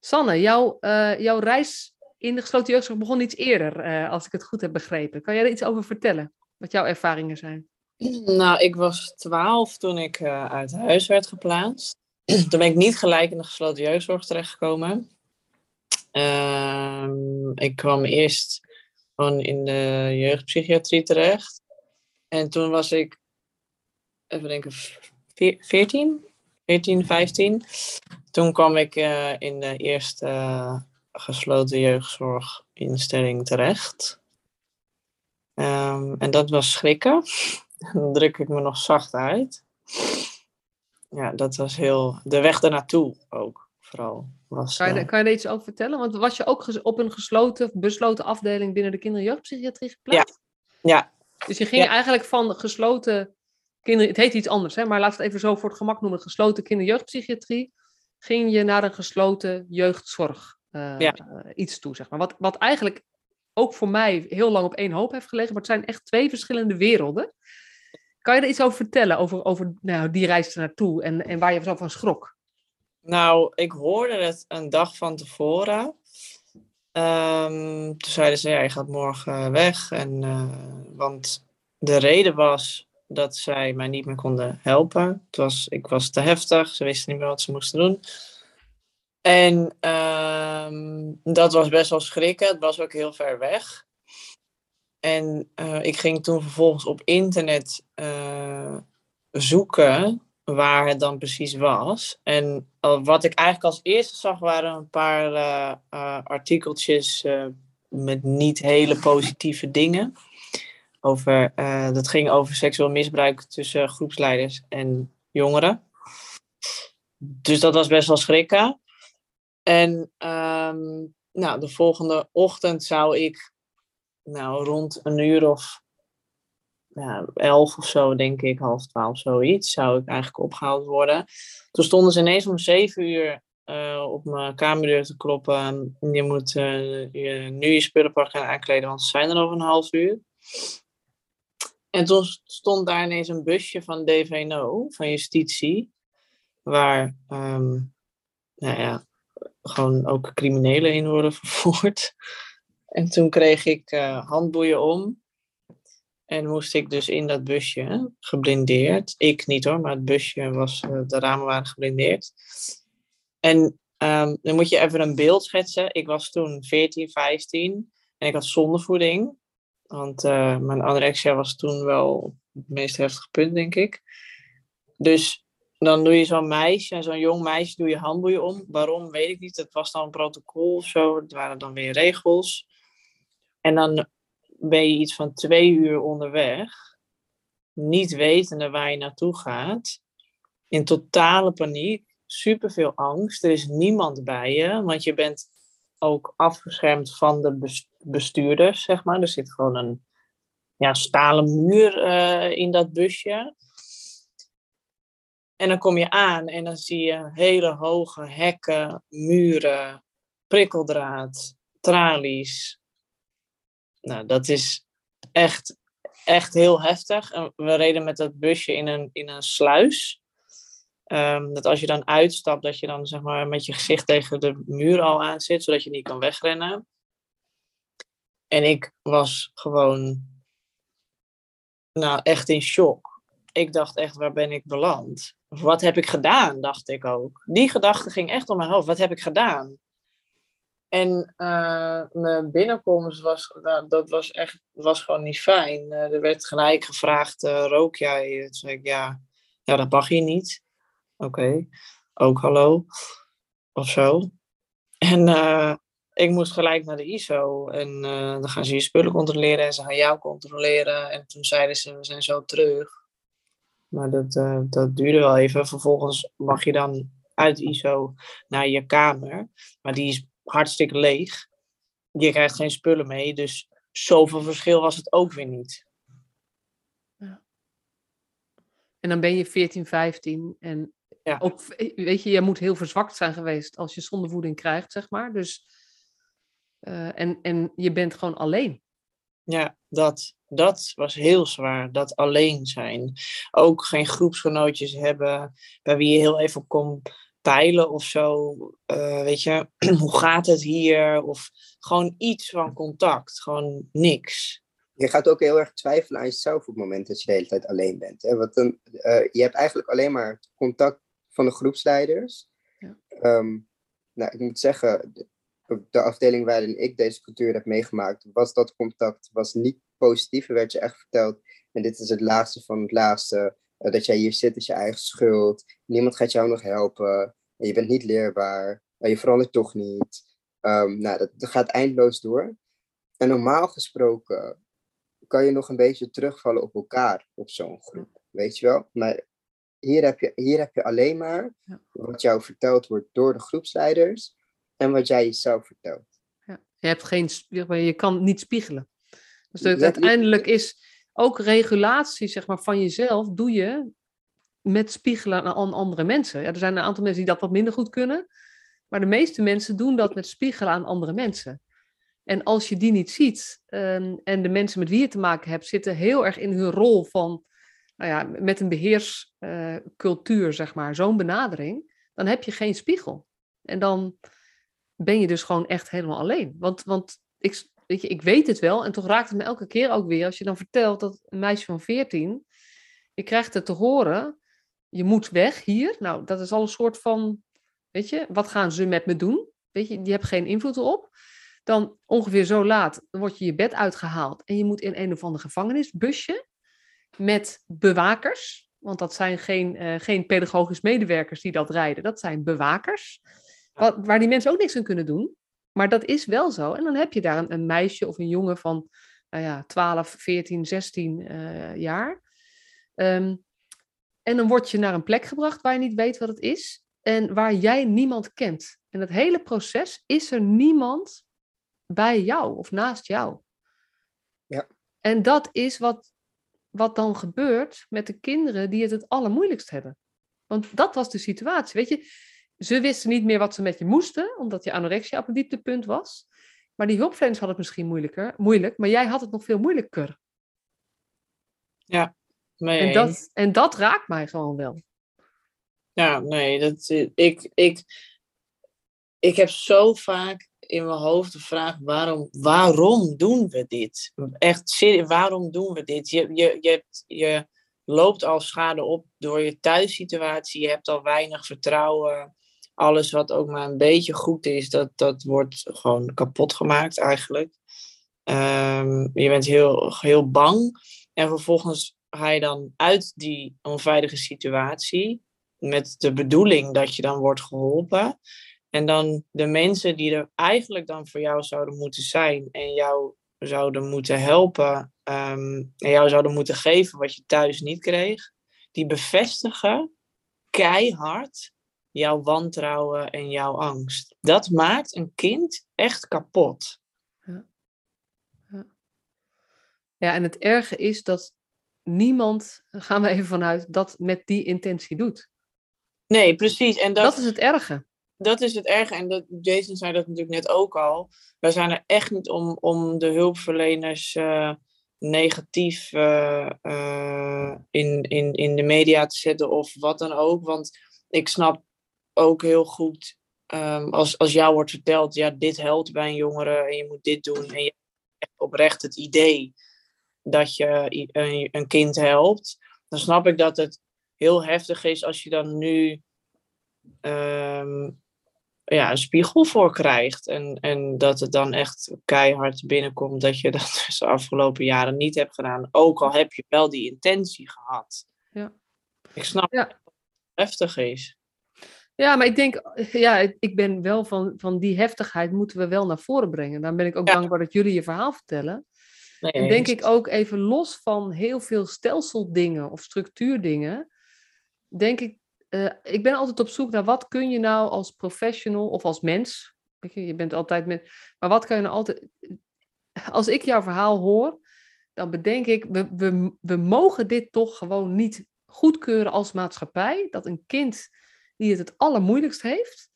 Sanne, jouw, uh, jouw reis in de gesloten jeugdzorg begon iets eerder, uh, als ik het goed heb begrepen. Kan jij er iets over vertellen? Wat jouw ervaringen zijn? Nou, ik was twaalf toen ik uh, uit huis werd geplaatst. toen ben ik niet gelijk in de gesloten jeugdzorg terechtgekomen. Uh, ik kwam eerst gewoon in de jeugdpsychiatrie terecht. En toen was ik, even denken, 14, 14, 15. Toen kwam ik uh, in de eerste uh, gesloten jeugdzorginstelling terecht. Um, en dat was schrikken. Dan druk ik me nog zacht uit. Ja, dat was heel. De weg ernaartoe ook. vooral. Was, Kan je, eh, kan je er iets over vertellen? Want was je ook op een gesloten, besloten afdeling binnen de kinder- en jeugdpsychiatrie geplaatst? ja, Dus je ging Ja. eigenlijk van gesloten kinder... Het heet iets anders, hè? maar laten we het even zo voor het gemak noemen. Gesloten kinder- en jeugdpsychiatrie. Ging je naar een gesloten jeugdzorg eh, Ja. eh, iets toe, zeg maar. Wat, wat eigenlijk ook voor mij heel lang op één hoop heeft gelegen. Maar het zijn echt twee verschillende werelden. Kan je er iets over vertellen? Over, over nou, die reis er naartoe en, en waar je zo van schrok? Nou, ik hoorde het een dag van tevoren. Ehm, toen zeiden ze, ja, je gaat morgen weg. En, eh, want de reden was dat zij mij niet meer konden helpen. Het was, ik was te heftig, ze wisten niet meer wat ze moesten doen. En ehm, dat was best wel schrikken. Het was ook heel ver weg. En eh, ik ging toen vervolgens op internet eh, zoeken waar het dan precies was. En eh, wat ik eigenlijk als eerste zag waren een paar artikeltjes met niet hele positieve dingen. Over, eh, dat ging over seksueel misbruik tussen groepsleiders en jongeren. Dus dat was best wel schrikken. En ehm, nou, de volgende ochtend zou ik nou, rond een uur of ja, elf of zo, denk ik, half twaalf, zoiets, zou ik eigenlijk opgehaald worden. Toen stonden ze ineens om zeven uur eh, op mijn kamerdeur te kloppen. Je moet eh, je, nu je spullen pakken en aankleden, want ze zijn er over een half uur. En toen stond daar ineens een busje van DVNO, van justitie, waar ehm, nou ja, gewoon ook criminelen in worden vervoerd. En toen kreeg ik eh, handboeien om. En moest ik dus in dat busje, geblindeerd. Ik niet hoor, maar het busje was, eh, de ramen waren geblindeerd. En ehm, dan moet je even een beeld schetsen. Ik was toen 14, 15 en ik had zondevoeding. Want eh, mijn anorexia was toen wel het meest heftige punt, denk ik. Dus dan doe je zo'n meisje, zo'n jong meisje, doe je handboeien om. Waarom, weet ik niet. Het was dan een protocol of zo. Het waren dan weer regels. En dan ben je iets van twee uur onderweg, niet wetende waar je naartoe gaat, in totale paniek, superveel angst. Er is niemand bij je, want je bent ook afgeschermd van de bes- bestuurders, zeg maar. Er zit gewoon een ja, stalen muur eh, in dat busje. En dan kom je aan en dan zie je hele hoge hekken, muren, prikkeldraad, tralies, nou, dat is echt, echt heel heftig. En we reden met dat busje in een, in een sluis. Ehm, dat als je dan uitstapt, dat je dan zeg maar met je gezicht tegen de muur al aan zit, zodat je niet kan wegrennen. En ik was gewoon, nou, echt in shock. Ik dacht echt, waar ben ik beland? Wat heb ik gedaan, dacht ik ook. Die gedachte ging echt om mijn hoofd. Wat heb ik gedaan? En eh, mijn binnenkomst was, nou, dat was echt, was gewoon niet fijn. Eh, er werd gelijk gevraagd, eh, rook jij? Toen zei ik, ja, ja, dat mag hier niet. Oké, ook hallo. Of zo. En eh, ik moest gelijk naar de ISO. En eh, dan gaan ze je spullen controleren en ze gaan jou controleren. En toen zeiden ze, we zijn zo terug. Maar dat, eh, dat duurde wel even. Vervolgens mag je dan uit ISO naar je kamer. Maar die is hartstikke leeg. Je krijgt geen spullen mee, dus zoveel verschil was het ook weer niet. En dan ben je 14, 15 en Ja. ook, weet je, je moet heel verzwakt zijn geweest als je zondevoeding krijgt, zeg maar. Dus, eh, en, en je bent gewoon alleen. Ja, dat, dat was heel zwaar, dat alleen zijn. Ook geen groepsgenootjes hebben bij wie je heel even kon peilen of zo. Eh, weet je, hoe gaat het hier? Of gewoon iets van contact, gewoon niks. Je gaat ook heel erg twijfelen aan jezelf op het moment dat je de hele tijd alleen bent. Hè? Want dan, eh, je hebt eigenlijk alleen maar contact van de groepsleiders. Ja. Ehm, nou, ik moet zeggen, de, de afdeling waarin ik deze cultuur heb meegemaakt, was dat contact was niet positief. Er werd je echt verteld, en dit is het laatste van het laatste, eh, dat jij hier zit is je eigen schuld. Niemand gaat jou nog helpen. En je bent niet leerbaar. En je verandert toch niet. Ehm, nou, dat, dat gaat eindeloos door. En normaal gesproken kan je nog een beetje terugvallen op elkaar op zo'n groep. Weet je wel? Maar hier heb je, hier heb je alleen maar Ja. wat jou verteld wordt door de groepsleiders en wat jij jezelf vertelt. Je, hebt geen, je kan niet spiegelen. Dus Ja, uiteindelijk is ook regulatie zeg maar, van jezelf, doe je met spiegelen aan an- andere mensen. Ja, er zijn een aantal mensen die dat wat minder goed kunnen, maar de meeste mensen doen dat met spiegelen aan andere mensen. En als je die niet ziet ehm, en de mensen met wie je te maken hebt zitten heel erg in hun rol van, nou ja, met een beheerscultuur, zeg maar, zo'n benadering, dan heb je geen spiegel. En dan ben je dus gewoon echt helemaal alleen. Want, want ik, weet je, ik weet het wel en toch raakt het me elke keer ook weer als je dan vertelt dat een meisje van 14, je krijgt het te horen, je moet weg hier. Nou, dat is al een soort van, weet je, wat gaan ze met me doen? Weet je, je hebt geen invloed erop. Dan ongeveer zo laat dan word je je bed uitgehaald en je moet in een of ander gevangenisbusje met bewakers. Want dat zijn geen, eh, geen pedagogisch medewerkers die dat rijden, dat zijn bewakers. Wat, waar die mensen ook niks aan kunnen doen. Maar dat is wel zo. En dan heb je daar een, een meisje of een jongen van nou ja, 12, 14, 16 eh, jaar. Ehm, en dan word je naar een plek gebracht waar je niet weet wat het is. En waar jij niemand kent. En het hele proces is er niemand bij jou of naast jou. Ja. En dat is wat, wat dan gebeurt met de kinderen die het het allermoeilijkst hebben. Want dat was de situatie. Weet je, ze wisten niet meer wat ze met je moesten, omdat je anorexia op een dieptepunt was. Maar die hulpverleners hadden het misschien moeilijker, moeilijk, maar jij had het nog veel moeilijker. Mee En dat, en dat raakt mij gewoon wel. Ja, nee, dat, ik, ik, ik heb zo vaak in mijn hoofd de vraag: waarom, waarom doen we dit? Echt serieus, waarom doen we dit? Je, je, je, je loopt al schade op door je thuissituatie, je hebt al weinig vertrouwen. Alles wat ook maar een beetje goed is, dat, dat wordt gewoon kapot gemaakt eigenlijk. Ehm, je bent heel, heel bang. En vervolgens ga je dan uit die onveilige situatie met de bedoeling dat je dan wordt geholpen. En dan de mensen die er eigenlijk dan voor jou zouden moeten zijn en jou zouden moeten helpen ehm, en jou zouden moeten geven wat je thuis niet kreeg, die bevestigen keihard jouw wantrouwen en jouw angst. Dat maakt een kind echt kapot. Ja, en het erge is dat niemand, gaan we even vanuit, dat met die intentie doet. Nee, precies. En Dat, dat, is het erge. Dat is het erge. En dat, Jason zei dat natuurlijk net ook al. Wij zijn er echt niet om, om de hulpverleners eh, negatief eh, eh, in, in, in de media te zetten of wat dan ook. Want ik snap ook heel goed ehm, als, als jou wordt verteld, ja, dit helpt bij een jongere en je moet dit doen. En je hebt oprecht het idee dat je een, een kind helpt. Dan snap ik dat het heel heftig is als je dan nu ehm, ja, een spiegel voor krijgt. En, en dat het dan echt keihard binnenkomt dat je dat dus de afgelopen jaren niet hebt gedaan. Ook al heb je wel die intentie gehad. Ja. Ik snap Ja. dat het heftig is. Ja, maar ik denk, ja, ik ben wel van, van die heftigheid moeten we wel naar voren brengen. Dan ben ik ook Ja. dankbaar dat jullie je verhaal vertellen. Nee, En denk ik ook even los van heel veel stelseldingen of structuurdingen, denk ik, eh, ik ben altijd op zoek naar wat kun je nou als professional of als mens, je, bent altijd met, maar wat kan je nou altijd, als ik jouw verhaal hoor, dan bedenk ik, we, we, we mogen dit toch gewoon niet goedkeuren als maatschappij, dat een kind die het het allermoeilijkst heeft,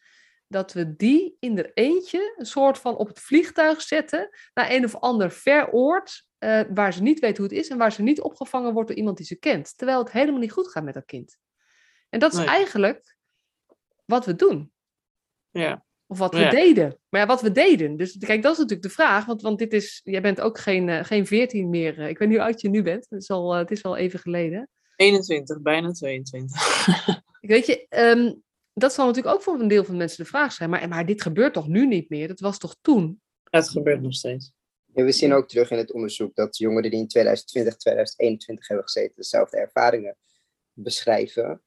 dat we die in er eentje een soort van op het vliegtuig zetten naar een of ander ver oord, eh, waar ze niet weet hoe het is en waar ze niet opgevangen wordt door iemand die ze kent. Terwijl het helemaal niet goed gaat met dat kind. En dat is Nee. eigenlijk wat we doen. Ja. Of wat we Ja. deden. Maar ja, wat we deden. Dus kijk, dat is natuurlijk de vraag. Want, want dit is, jij bent ook geen, eh, geen 14 meer. eh, Ik weet niet hoe oud je nu bent. Het is al, eh, het is al even geleden. 21, bijna 22. Ik weet je, ehm, dat zal natuurlijk ook voor een deel van de mensen de vraag zijn. Maar, maar dit gebeurt toch nu niet meer? Dat was toch toen? Het gebeurt nog steeds. We zien ook terug in het onderzoek dat jongeren die in 2020, 2021 hebben gezeten, dezelfde ervaringen beschrijven.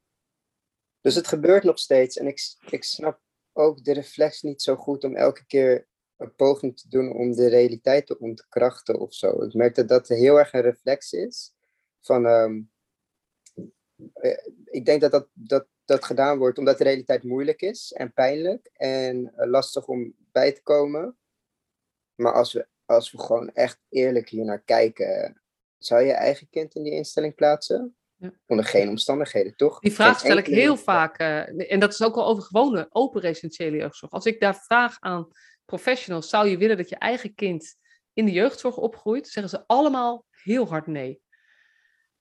Dus het gebeurt nog steeds. En ik, ik snap ook de reflex niet zo goed om elke keer een poging te doen om de realiteit te ontkrachten of zo. Ik merk dat dat heel erg een reflex is van ehm, eh, ik denk dat dat, dat dat gedaan wordt omdat de realiteit moeilijk is en pijnlijk en eh, lastig om bij te komen. Maar als we, als we gewoon echt eerlijk hier naar kijken, zou je eigen kind in die instelling plaatsen? Ja. Onder geen omstandigheden, toch? Die vraag stel ik heel vaak. eh, en dat is ook al over gewone open residentiële jeugdzorg. Als ik daar vraag aan professionals, zou je willen dat je eigen kind in de jeugdzorg opgroeit? Zeggen ze allemaal heel hard nee.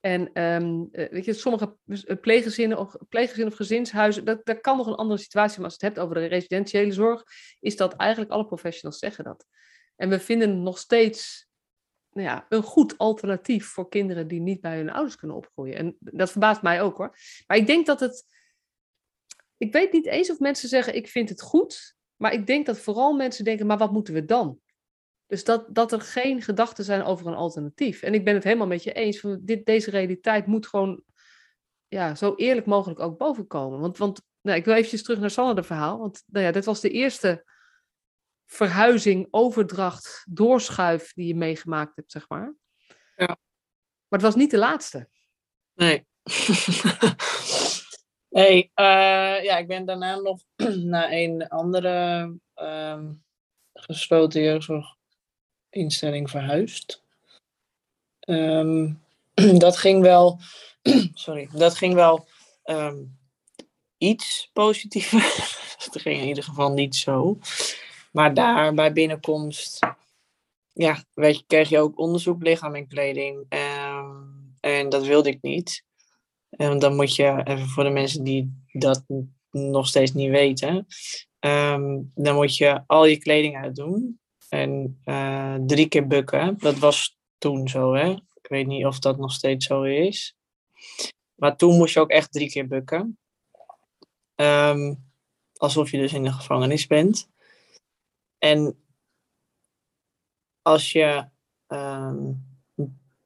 En ehm, eh, weet je, sommige eh, pleeggezinnen of, pleeggezinnen of gezinshuizen, dat, dat kan nog een andere situatie. Maar als je het hebt over de residentiële zorg, is dat eigenlijk alle professionals zeggen dat. En we vinden nog steeds ja, een goed alternatief voor kinderen die niet bij hun ouders kunnen opgroeien. En dat verbaast mij ook hoor. Maar ik denk dat het. Ik weet niet eens of mensen zeggen: ik vind het goed. Maar ik denk dat vooral mensen denken: maar wat moeten we dan? Dus dat, dat er geen gedachten zijn over een alternatief. En ik ben het helemaal met je eens. Van dit, deze realiteit moet gewoon ja, zo eerlijk mogelijk ook bovenkomen. Want, want nou, ik wil eventjes terug naar Sanne de verhaal. Want nou ja, dit was de eerste verhuizing, overdracht, doorschuif die je meegemaakt hebt, zeg maar. Ja. Maar het was niet de laatste. Nee. hey, eh, ja, ik ben daarna nog naar een andere ehm, gesloten jeugdzorginstelling verhuisd. Ehm, dat ging wel, sorry, dat ging wel ehm, iets positiever. Het ging in ieder geval niet zo. Maar daar bij binnenkomst, ja, weet je, kreeg je ook onderzoek lichaam en kleding. Ehm, en dat wilde ik niet. En dan moet je, even voor de mensen die dat nog steeds niet weten, ehm, dan moet je al je kleding uitdoen. En eh, drie keer bukken. Dat was toen zo, hè. Ik weet niet of dat nog steeds zo is. Maar toen moest je ook echt drie keer bukken. Ehm, alsof je dus in de gevangenis bent. En als je ehm,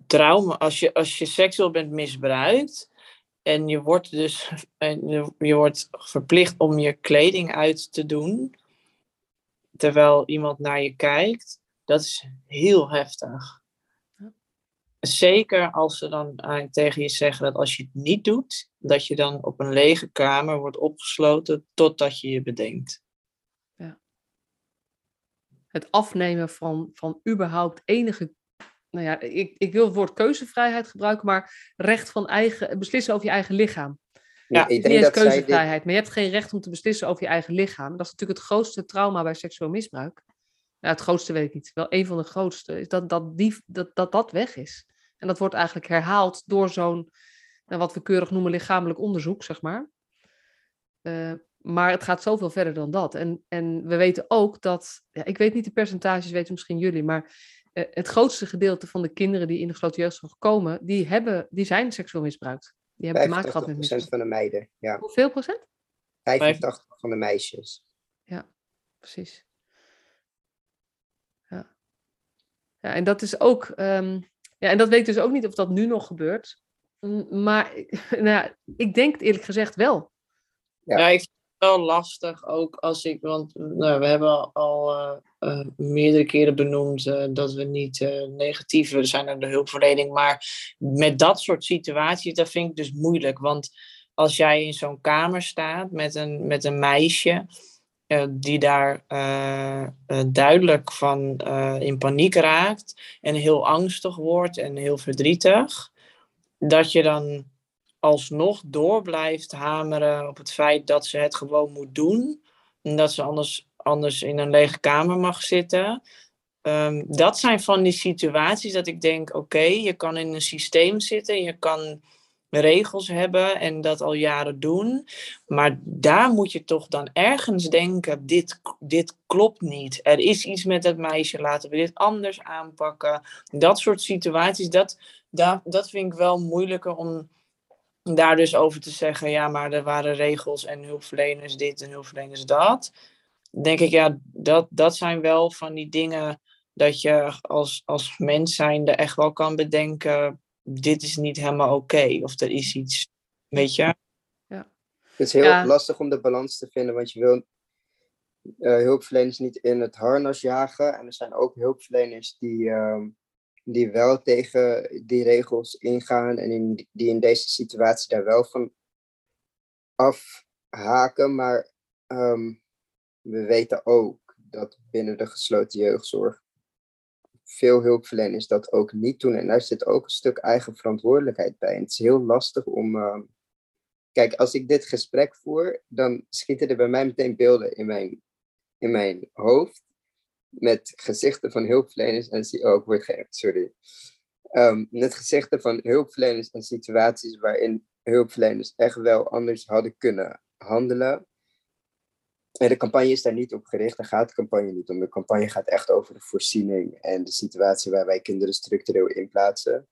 trauma, als je, als je seksueel bent misbruikt en je wordt dus en je, je wordt verplicht om je kleding uit te doen terwijl iemand naar je kijkt, dat is heel heftig. Zeker als ze dan eigenlijk tegen je zeggen dat als je het niet doet, dat je dan op een lege kamer wordt opgesloten totdat je je bedenkt. Het afnemen van, van überhaupt enige. Nou ja, ik, ik wil het woord keuzevrijheid gebruiken, maar recht van eigen. beslissen over je eigen lichaam. Ja, ik denk dat zij dit, keuzevrijheid, maar je hebt geen recht om te beslissen over je eigen lichaam. Dat is natuurlijk het grootste trauma bij seksueel misbruik. Ja, het grootste weet ik niet. Wel een van de grootste. Is dat dat, die, dat, dat dat weg is. En dat wordt eigenlijk herhaald door zo'n, nou, wat we keurig noemen, lichamelijk onderzoek, zeg maar. Eh, maar het gaat zoveel verder dan dat. En, en we weten ook dat, ja, ik weet niet de percentages, weten misschien jullie, maar eh, het grootste gedeelte van de kinderen die in de gesloten jeugdzorg komen, die, hebben, die zijn seksueel misbruikt. Die hebben te maken gehad met 85% misbruik. van de meiden. Ja, Hoeveel procent? 85 van de meisjes. Precies. Ja. Ja, en dat is ook, ehm, ja, en dat weet ik dus ook niet of dat nu nog gebeurt. Maar nou ja, ik denk het eerlijk gezegd wel. Ja. Ja, ik wel lastig ook als ik, want nou, we hebben al eh, eh, meerdere keren benoemd eh, dat we niet negatief zijn naar de hulpverlening, maar met dat soort situaties, dat vind ik dus moeilijk, want als jij in zo'n kamer staat met een, met een meisje die daar duidelijk van in paniek raakt en heel angstig wordt en heel verdrietig, dat je dan alsnog door blijft hameren op het feit dat ze het gewoon moet doen. En dat ze anders, anders in een lege kamer mag zitten. Ehm, dat zijn van die situaties dat ik denk: oké, je kan in een systeem zitten, je kan regels hebben en dat al jaren doen. Maar daar moet je toch dan ergens denken: dit, dit klopt niet. Er is iets met het meisje, laten we dit anders aanpakken. Dat soort situaties, dat, dat, dat vind ik wel moeilijker om daar dus over te zeggen, ja, maar er waren regels en hulpverleners dit en hulpverleners dat. Denk ik, ja, dat, dat zijn wel van die dingen dat je als, als mens zijnde echt wel kan bedenken, dit is niet helemaal oké. Of er is iets, weet je. Het is heel Ja. lastig om de balans te vinden, want je wil eh, hulpverleners niet in het harnas jagen. En er zijn ook hulpverleners die, ehm, die wel tegen die regels ingaan en in, die in deze situatie daar wel van afhaken. Maar ehm, we weten ook dat binnen de gesloten jeugdzorg veel hulpverleners dat ook niet doen. En daar zit ook een stuk eigen verantwoordelijkheid bij. En het is heel lastig om. Ehm, kijk, als ik dit gesprek voer, dan schieten er bij mij meteen beelden in mijn, in mijn hoofd. Met gezichten van hulpverleners en. Oh, ik word geen. Sorry. Um, met gezichten van hulpverleners en situaties waarin hulpverleners echt wel anders hadden kunnen handelen. En de campagne is daar niet op gericht, daar gaat de campagne niet om. De campagne gaat echt over de voorziening en de situatie waar wij kinderen structureel in plaatsen.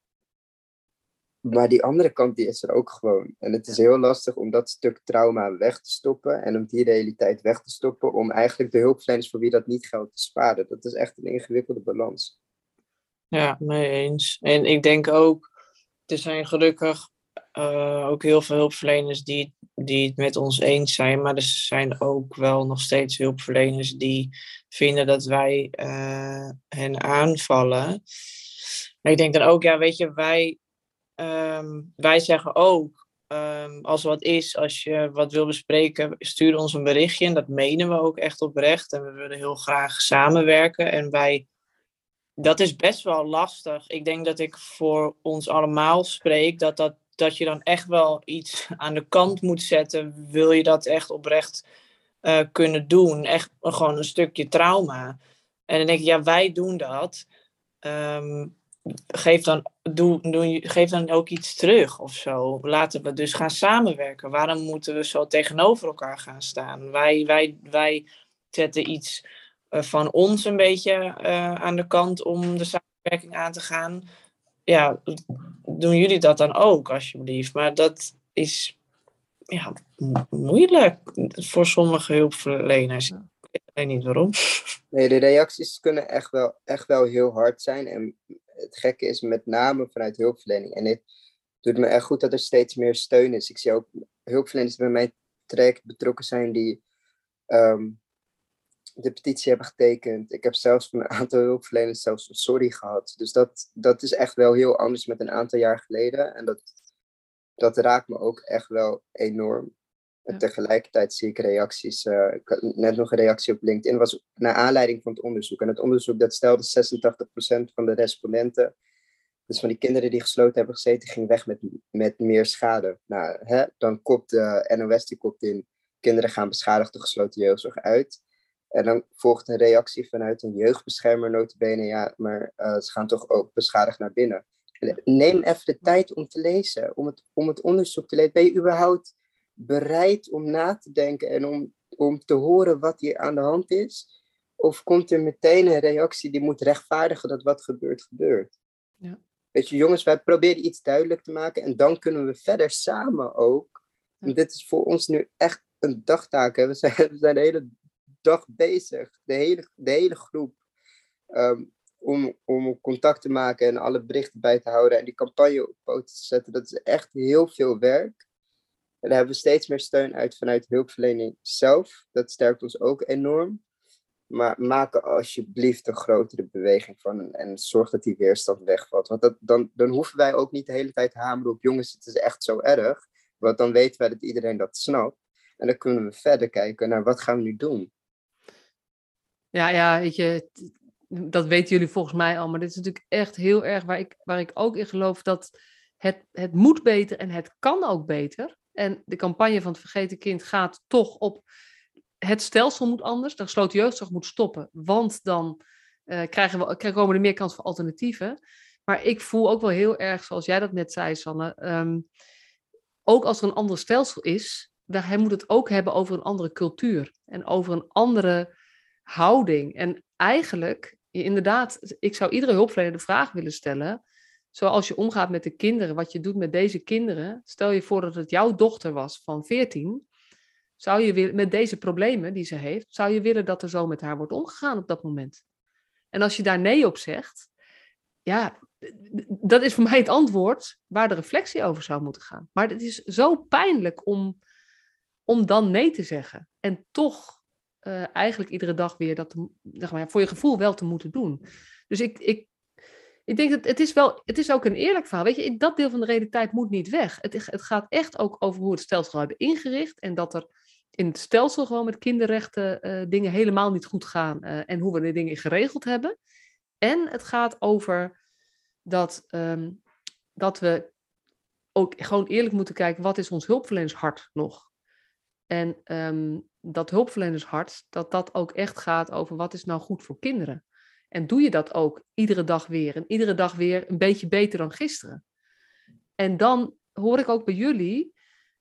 Maar die andere kant die is er ook gewoon. En het is heel lastig om dat stuk trauma weg te stoppen en om die realiteit weg te stoppen, om eigenlijk de hulpverleners voor wie dat niet geldt te sparen. Dat is echt een ingewikkelde balans. Ja, mee eens. En ik denk ook, er zijn gelukkig uh, ook heel veel hulpverleners die, die het met ons eens zijn. Maar er zijn ook wel nog steeds hulpverleners die vinden dat wij uh, hen aanvallen. Maar ik denk dan ook, ja, weet je, wij, um, wij zeggen ook, um, als wat is, als je wat wil bespreken, stuur ons een berichtje. En dat menen we ook echt oprecht. En we willen heel graag samenwerken. En wij dat is best wel lastig. Ik denk dat ik voor ons allemaal spreek, dat dat dat je dan echt wel iets aan de kant moet zetten. Wil je dat echt oprecht uh, kunnen doen? Echt gewoon een stukje trauma. En dan denk ik, ja, wij doen dat. Um, geef, dan, doe, doe, geef dan ook iets terug of zo. Laten we dus gaan samenwerken. Waarom moeten we zo tegenover elkaar gaan staan? Wij, wij, wij zetten iets uh, van ons een beetje uh, aan de kant om de samenwerking aan te gaan ja, doen jullie dat dan ook, alsjeblieft? Maar dat is ja, moeilijk voor sommige hulpverleners. Ik weet niet waarom. Nee, de reacties kunnen echt wel, echt wel heel hard zijn. En het gekke is met name vanuit hulpverlening. En het doet me echt goed dat er steeds meer steun is. Ik zie ook hulpverleners die bij mij traject betrokken zijn die ehm, de petitie hebben getekend. Ik heb zelfs van een aantal hulpverleners zelfs een sorry gehad. Dus dat, dat is echt wel heel anders met een aantal jaar geleden. En dat, dat raakt me ook echt wel enorm. En tegelijkertijd zie ik reacties. Uh, net nog een reactie op LinkedIn. was naar aanleiding van het onderzoek. En het onderzoek dat stelde 86% van de respondenten. Dus van die kinderen die gesloten hebben gezeten, ging weg met, met meer schade. Nou, hè, dan kopt de NOS die kopt in. Kinderen gaan beschadigd de gesloten jeugdzorg uit. En dan volgt een reactie vanuit een jeugdbeschermer notabene, ja, maar uh, ze gaan toch ook beschadigd naar binnen. Neem even de tijd om te lezen, om het, om het onderzoek te lezen. Ben je überhaupt bereid om na te denken en om, om te horen wat hier aan de hand is? Of komt er meteen een reactie die moet rechtvaardigen dat wat gebeurt, gebeurt? Ja. Weet je, jongens, wij proberen iets duidelijk te maken en dan kunnen we verder samen ook. En dit is voor ons nu echt een dagtaak. Hè? We, zijn, we zijn de hele dag bezig, de hele, de hele groep, um, om, om contact te maken en alle berichten bij te houden en die campagne op poten te zetten. Dat is echt heel veel werk. En daar hebben we steeds meer steun uit vanuit hulpverlening zelf. Dat sterkt ons ook enorm. Maar maak er alsjeblieft een grotere beweging van en, zorg dat die weerstand wegvalt. Want dan, dan hoeven wij ook niet de hele tijd hameren op jongens, het is echt zo erg. Want dan weten wij dat iedereen dat snapt. En dan kunnen we verder kijken naar wat gaan we nu doen. Ja, ja, weet je, dat weten jullie volgens mij al, maar dit is natuurlijk echt heel erg waar ik, waar ik ook in geloof dat het, het moet beter en het kan ook beter. En de campagne van het vergeten kind gaat toch op het stelsel moet anders, de gesloten jeugdzorg moet stoppen, want dan uh, krijgen we, komen er meer kans voor alternatieven. Maar ik voel ook wel heel erg, zoals jij dat net zei, Sanne, um, ook als er een ander stelsel is, hij moet het ook hebben over een andere cultuur en over een andere houding. En eigenlijk, inderdaad, ik zou iedere hulpverlener de vraag willen stellen. Zoals je omgaat met de kinderen, wat je doet met deze kinderen. Stel je voor dat het jouw dochter was van 14. Zou je met deze problemen die ze heeft, zou je willen dat er zo met haar wordt omgegaan op dat moment? En als je daar nee op zegt, ja, dat is voor mij het antwoord waar de reflectie over zou moeten gaan. Maar het is zo pijnlijk om, om dan nee te zeggen. En toch uh, eigenlijk iedere dag weer dat zeg maar, voor je gevoel wel te moeten doen. Dus ik, ik, ik denk dat het is wel, het is ook een eerlijk verhaal. Weet je, dat deel van de realiteit moet niet weg. Het, het gaat echt ook over hoe het stelsel hebben ingericht en dat er in het stelsel gewoon met kinderrechten uh, dingen helemaal niet goed gaan uh, en hoe we de dingen geregeld hebben. En het gaat over dat, um, dat we ook gewoon eerlijk moeten kijken, wat is ons hulpverlenershart nog? En um, dat hulpverlenershart, dat dat ook echt gaat over wat is nou goed voor kinderen. En doe je dat ook iedere dag weer en iedere dag weer een beetje beter dan gisteren. En dan hoor ik ook bij jullie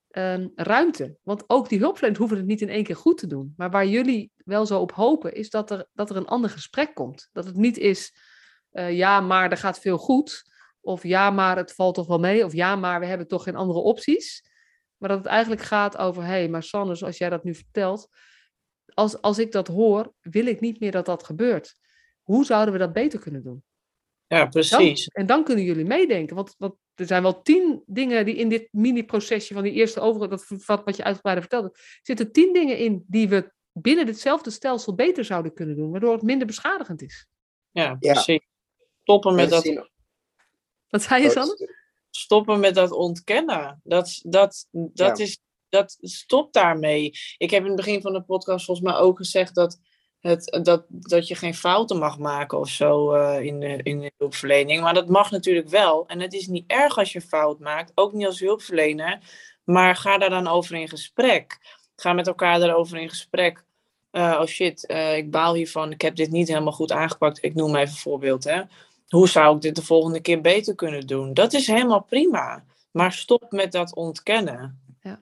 um, ruimte. Want ook die hulpverleners hoeven het niet in één keer goed te doen. Maar waar jullie wel zo op hopen, is dat er, dat er een ander gesprek komt. Dat het niet is, uh, ja, maar er gaat veel goed. Of ja, maar het valt toch wel mee. Of ja, maar we hebben toch geen andere opties. Maar dat het eigenlijk gaat over, hé, hey, maar Sanne, zoals jij dat nu vertelt, als, als ik dat hoor, wil ik niet meer dat dat gebeurt. Hoe zouden we dat beter kunnen doen? Ja, precies. Dan, en dan kunnen jullie meedenken. Want, want er zijn wel tien dingen die in dit mini-procesje van die eerste over, dat wat je uitgebreider vertelde, zitten tien dingen in die we binnen hetzelfde stelsel beter zouden kunnen doen, waardoor het minder beschadigend is. Ja, precies. Stoppen met dat. Wat zei je, Sanne? Stoppen met dat ontkennen. Dat, dat, dat, is, dat stop daarmee. Ik heb in het begin van de podcast volgens mij ook gezegd dat het, dat, dat je geen fouten mag maken of zo uh, in, de, in de hulpverlening. Maar dat mag natuurlijk wel. En het is niet erg als je fout maakt, ook niet als hulpverlener. Maar ga daar dan over in gesprek. Ga met elkaar daarover in gesprek. Uh, oh shit, uh, ik baal hiervan. Ik heb dit niet helemaal goed aangepakt. Ik noem even een voorbeeld. Hè. Hoe zou ik dit de volgende keer beter kunnen doen? Dat is helemaal prima. Maar stop met dat ontkennen. Ja,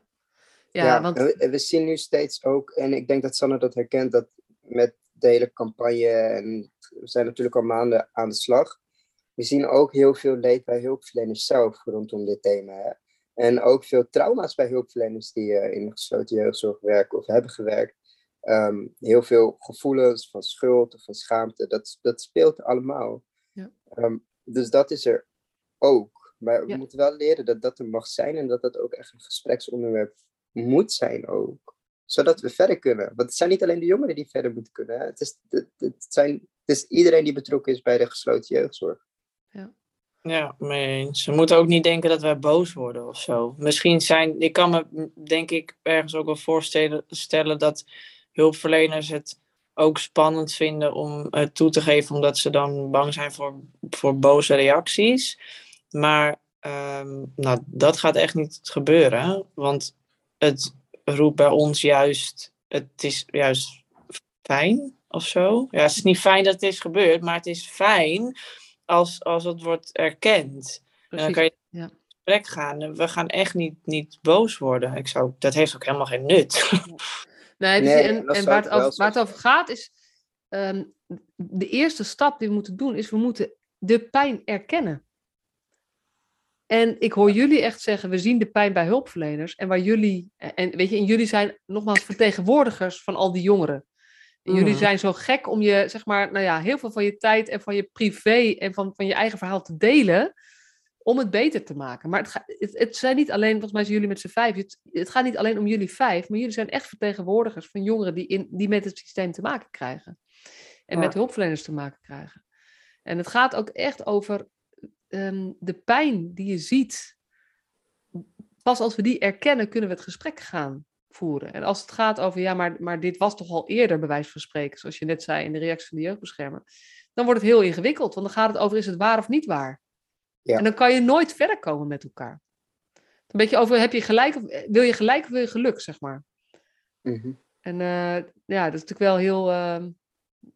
ja, ja want... we, we zien nu steeds ook, en ik denk dat Sanne dat herkent, dat met de hele campagne. En we zijn natuurlijk al maanden aan de slag. We zien ook heel veel leed bij hulpverleners zelf rondom dit thema. Hè? En ook veel trauma's bij hulpverleners die uh, in de gesloten jeugdzorg werken of hebben gewerkt. Um, heel veel gevoelens van schuld of van schaamte. Dat, dat speelt allemaal. Ja. Um, dus dat is er ook. Maar we ja. moeten wel leren dat dat er mag zijn en dat dat ook echt een gespreksonderwerp moet zijn ook zodat we verder kunnen. Want het zijn niet alleen de jongeren die verder moeten kunnen. Hè. Het, is, het, het, zijn, het is iedereen die betrokken is bij de gesloten jeugdzorg. Ja. Ja, mee Ze moeten ook niet denken dat wij boos worden of zo. Misschien zijn, ik kan me denk ik ergens ook wel voorstellen dat hulpverleners het ook spannend vinden om het toe te geven, omdat ze dan bang zijn voor, voor boze reacties. Maar um, nou, dat gaat echt niet gebeuren, want het roept bij ons juist, het is juist fijn of zo. Ja, het is niet fijn dat het is gebeurd, maar het is fijn als, als het wordt erkend. En dan kan je ja. in gesprek gaan. We gaan echt niet, niet boos worden. Ik zou, dat heeft ook helemaal geen nut. Nee, dus en, en waar, het over, waar het over gaat is, um, de eerste stap die we moeten doen, is we moeten de pijn erkennen. En ik hoor jullie echt zeggen, we zien de pijn bij hulpverleners. En waar jullie, en weet je, en jullie zijn nogmaals vertegenwoordigers van al die jongeren. En jullie mm. zijn zo gek om je, zeg maar, nou ja, heel veel van je tijd en van je privé en van, van je eigen verhaal te delen. Om het beter te maken. Maar het, ga, het, het zijn niet alleen, volgens mij zijn jullie met z'n vijf. Het, het, gaat niet alleen om jullie vijf, maar jullie zijn echt vertegenwoordigers van jongeren die, in, die met het systeem te maken krijgen. En met hulpverleners te maken krijgen. En het gaat ook echt over um, de pijn die je ziet, pas als we die erkennen, kunnen we het gesprek gaan voeren. En als het gaat over, ja, maar, maar dit was toch al eerder, bij wijze van spreken, zoals je net zei in de reactie van de jeugdbeschermer, dan wordt het heel ingewikkeld, want dan gaat het over, is het waar of niet waar? Ja. En dan kan je nooit verder komen met elkaar. Een beetje over, heb je gelijk of, wil je gelijk of wil je geluk, zeg maar. Mm-hmm. En uh, ja, dat is natuurlijk wel heel, uh,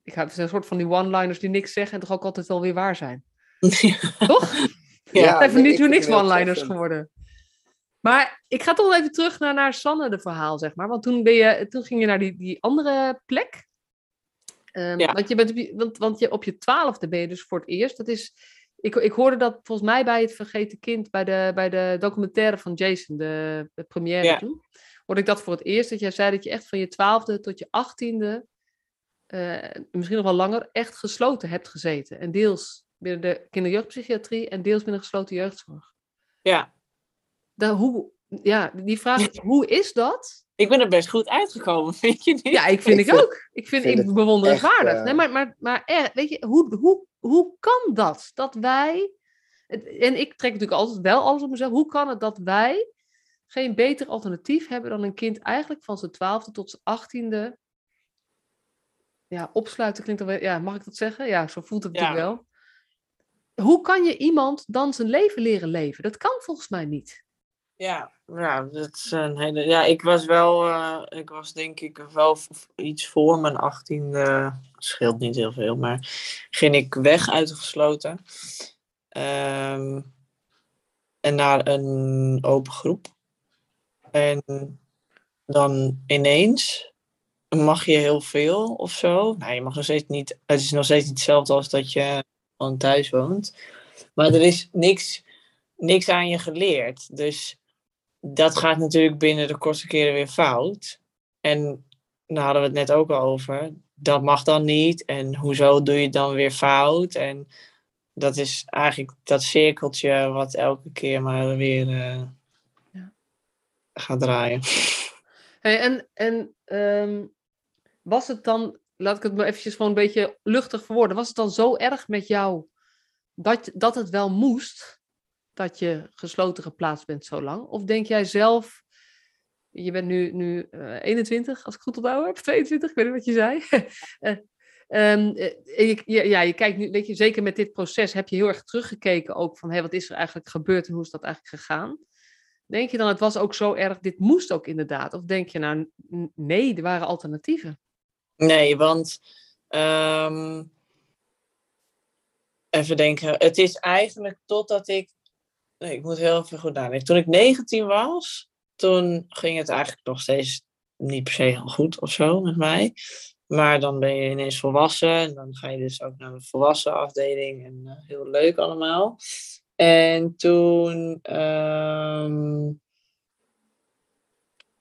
ik heb een soort van die one-liners die niks zeggen en toch ook altijd wel weer waar zijn. Toch? Ja, even niet hoe niks one-liners geworden. Maar ik ga toch even terug naar, naar Sanne de verhaal, zeg maar. Want toen, ben je, toen ging je naar die, die andere plek. Um, ja. want, je bent, want, want je, op je twaalfde ben je dus voor het eerst. Dat is, ik, ik hoorde dat volgens mij bij het Vergeten Kind, bij de, bij de documentaire van Jason, de, de première ja. toen. Hoorde ik dat voor het eerst. Dat jij zei dat je echt van je twaalfde tot je achttiende, uh, misschien nog wel langer, echt gesloten hebt gezeten. En deels binnen de kinderjeugdpsychiatrie en deels binnen gesloten jeugdzorg. Ja. De, hoe, ja, die vraag is, hoe is dat? Ik ben er best goed uitgekomen, vind je niet? Ja, ik vind ik, ook. Ik vind, het bewonderenswaardig. Uh... Nee, maar, maar, maar eh, weet je, hoe, hoe, hoe kan dat? Dat wij, en ik trek natuurlijk altijd wel alles op mezelf, hoe kan het dat wij geen beter alternatief hebben dan een kind eigenlijk van zijn twaalfde tot zijn achttiende ja, opsluiten klinkt wel, ja, mag ik dat zeggen? Ja, zo voelt het natuurlijk wel. Hoe kan je iemand dan zijn leven leren leven? Dat kan volgens mij niet. Ja, ja, dat is een hele, ja ik was wel, uh, ik was denk ik wel iets voor mijn achttiende, scheelt niet heel veel, maar ging ik weg uitgesloten. Um, en naar een open groep. En dan ineens mag je heel veel of zo. Nou, je mag nog steeds niet, het is nog steeds niet hetzelfde als dat je gewoon thuis woont. Maar er is niks, niks aan je geleerd. Dus dat gaat natuurlijk binnen de kortste keren weer fout. En daar hadden we het net ook al over. Dat mag dan niet. En hoezo doe je het dan weer fout? En dat is eigenlijk dat cirkeltje wat elke keer maar weer uh, ja. gaat draaien. Hey, en en um, was het dan, laat ik het maar eventjes gewoon een beetje luchtig verwoorden, was het dan zo erg met jou dat, dat het wel moest dat je gesloten geplaatst bent zo lang? Of denk jij zelf, je bent nu, nu uh, eh, 21, als ik goed onthouden heb, 22, ik weet niet wat je zei. um, je, ja, je kijkt nu, weet je, zeker met dit proces heb je heel erg teruggekeken ook van, hé, wat is er eigenlijk gebeurd en hoe is dat eigenlijk gegaan? Denk je dan, het was ook zo erg, dit moest ook inderdaad? Of denk je nou, nee, er waren alternatieven? Nee, want um, even denken. Het is eigenlijk totdat ik. Nee, ik moet heel even goed nadenken. Toen ik 19 was, toen ging het eigenlijk nog steeds niet per se heel goed of zo met mij. Maar dan ben je ineens volwassen en dan ga je dus ook naar de volwassen afdeling en uh, heel leuk allemaal. En toen um,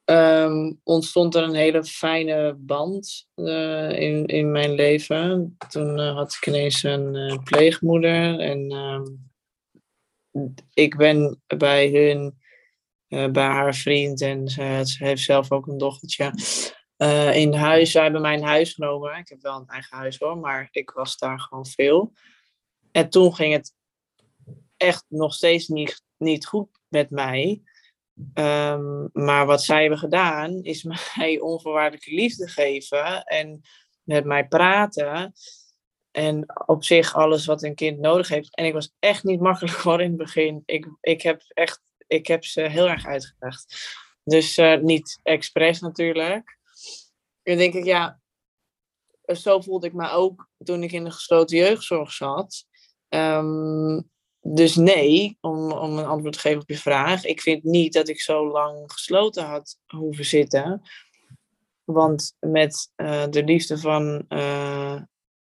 um, ontstond er een hele fijne band uh, in, in mijn leven. Toen uh, had ik ineens een uh, pleegmoeder en um, ik ben bij hun, bij haar vriend en ze, ze, heeft zelf ook een dochtertje. in huis, zij hebben mijn huis genomen. Ik heb wel een eigen huis hoor, maar ik was daar gewoon veel. En toen ging het echt nog steeds niet, niet goed met mij. Um, maar wat zij hebben gedaan, is mij onvoorwaardelijke liefde geven en met mij praten. En op zich alles wat een kind nodig heeft. En ik was echt niet makkelijk voor in het begin. Ik, ik, heb, echt, ik heb ze heel erg uitgedaagd. Dus uh, niet expres natuurlijk. En denk ik, ja, zo voelde ik me ook toen ik in de gesloten jeugdzorg zat. Um, dus nee, om, om een antwoord te geven op je vraag. Ik vind niet dat ik zo lang gesloten had hoeven zitten. Want met uh, de liefde van, uh,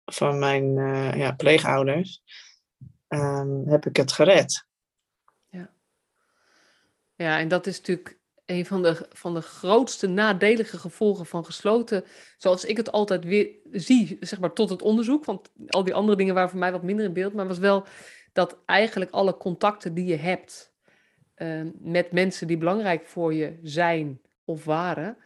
van mijn uh, ja, pleegouders um, heb ik het gered. Ja. ja, en dat is natuurlijk een van de, van de grootste nadelige gevolgen van gesloten, zoals ik het altijd weer zie, zeg maar tot het onderzoek. Want al die andere dingen waren voor mij wat minder in beeld, maar was wel dat eigenlijk alle contacten die je hebt ehm, met mensen die belangrijk voor je zijn of waren,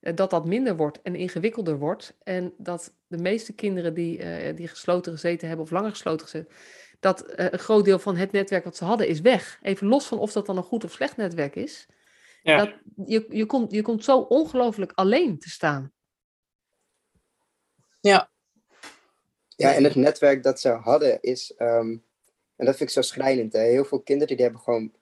uh, dat dat minder wordt en ingewikkelder wordt. En dat de meeste kinderen die, uh, die gesloten gezeten hebben of langer gesloten gezeten, dat uh, een groot deel van het netwerk wat ze hadden is weg. Even los van of dat dan een goed of slecht netwerk is. Ja. Dat, je, je, komt, je komt zo ongelooflijk alleen te staan. Ja. Ja, en het netwerk dat ze hadden is um, en dat vind ik zo schrijnend. Hè? Heel veel kinderen die hebben gewoon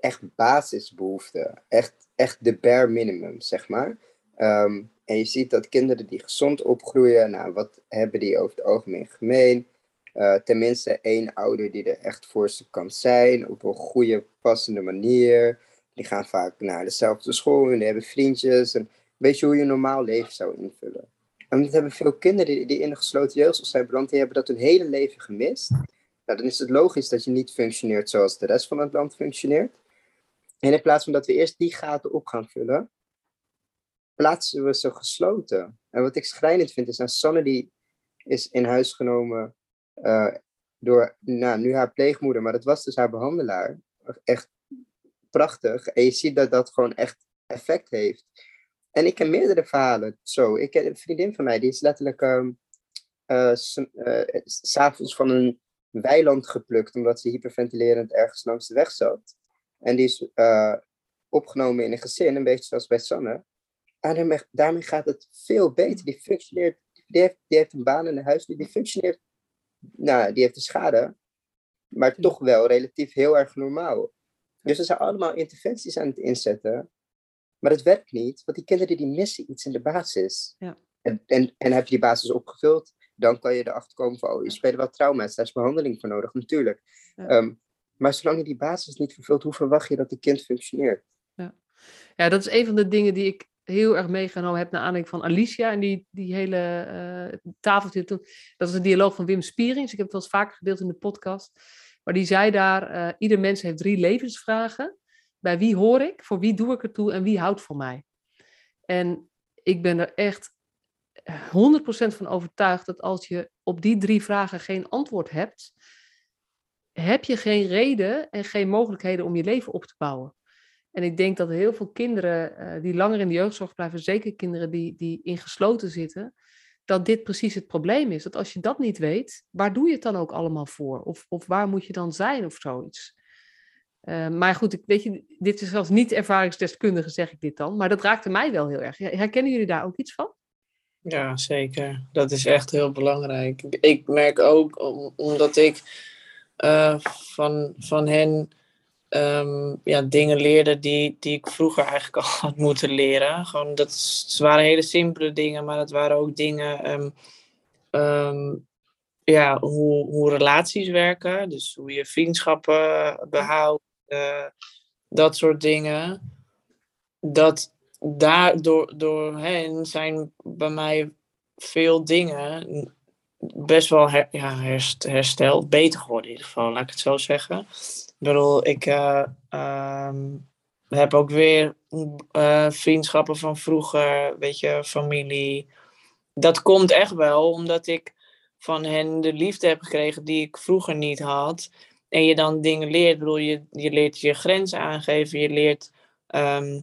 echt basisbehoeften. Echt, echt de bare minimum, zeg maar. Ehm, en je ziet dat kinderen die gezond opgroeien, nou, wat hebben die over het algemeen gemeen? Uh, tenminste één ouder die er echt voor ze kan zijn, op een goede, passende manier. Die gaan vaak naar dezelfde school en die hebben vriendjes. En weet je hoe je een normaal leven zou invullen? En dat hebben veel kinderen die, in de gesloten jeugdzorg zijn beland, die hebben dat hun hele leven gemist. Nou, dan is het logisch dat je niet functioneert zoals de rest van het land functioneert. En in plaats van dat we eerst die gaten op gaan vullen, plaatsen we ze gesloten. En wat ik schrijnend vind is, nou, Sanne die is in huis genomen uh, door nou, nu haar pleegmoeder, maar dat was dus haar behandelaar. Echt prachtig. En je ziet dat dat gewoon echt effect heeft. En ik ken meerdere verhalen. Zo, ik ken een vriendin van mij, die is letterlijk um, uh, uh, s'avonds van een weiland geplukt, omdat ze hyperventilerend ergens langs de weg zat. En die is uh, opgenomen in een gezin, een beetje zoals bij Sanne. En daarmee, gaat het veel beter. Die functioneert, die heeft, die heeft een baan in een huis, die functioneert, nou, die heeft een schade, maar toch wel relatief heel erg normaal. Dus ze zijn allemaal interventies aan het inzetten, maar het werkt niet, want die kinderen die missen iets in de basis. Ja. En, en, en heb je die basis opgevuld, dan kan je erachter komen van, oh, je speelt wel trauma's, daar is behandeling voor nodig, natuurlijk. Ja. Um, maar zolang je die basis niet vervult, hoe verwacht je dat een kind functioneert? Ja. ja, dat is een van de dingen die ik heel erg meegenomen heb naar aanleiding van Alicia en die, die hele uh, tafeltje toen. Dat is een dialoog van Wim Spierings. Ik heb het wel eens vaker gedeeld in de podcast. Maar die zei daar, uh, ieder mens heeft drie levensvragen. Bij wie hoor ik, voor wie doe ik het toe en wie houdt van mij? En ik ben er echt 100% van overtuigd dat als je op die drie vragen geen antwoord hebt, heb je geen reden en geen mogelijkheden om je leven op te bouwen. En ik denk dat heel veel kinderen uh, die langer in de jeugdzorg blijven, zeker kinderen die, die ingesloten zitten, dat dit precies het probleem is. Dat als je dat niet weet, waar doe je het dan ook allemaal voor? Of, of waar moet je dan zijn of zoiets? Uh, maar goed, ik, weet je, dit is zelfs niet ervaringsdeskundige, zeg ik dit dan. Maar dat raakte mij wel heel erg. Herkennen jullie daar ook iets van? Ja, zeker. Dat is echt heel belangrijk. Ik merk ook, om, omdat ik uh, van, van hen um, ja, dingen leerde die, die ik vroeger eigenlijk al had moeten leren. Gewoon, dat het waren hele simpele dingen, maar het waren ook dingen. Um, um, ja, hoe, hoe relaties werken. Dus hoe je vriendschappen behoudt. Uh, dat soort dingen. Dat daardoor door hen zijn bij mij veel dingen best wel her, ja, herst, hersteld, beter geworden in ieder geval, laat ik het zo zeggen. Ik bedoel, ik uh, um, heb ook weer uh, vriendschappen van vroeger, weet je, familie. Dat komt echt wel omdat ik van hen de liefde heb gekregen die ik vroeger niet had. En je dan dingen leert, bedoel, je, je leert je grenzen aangeven, je leert um,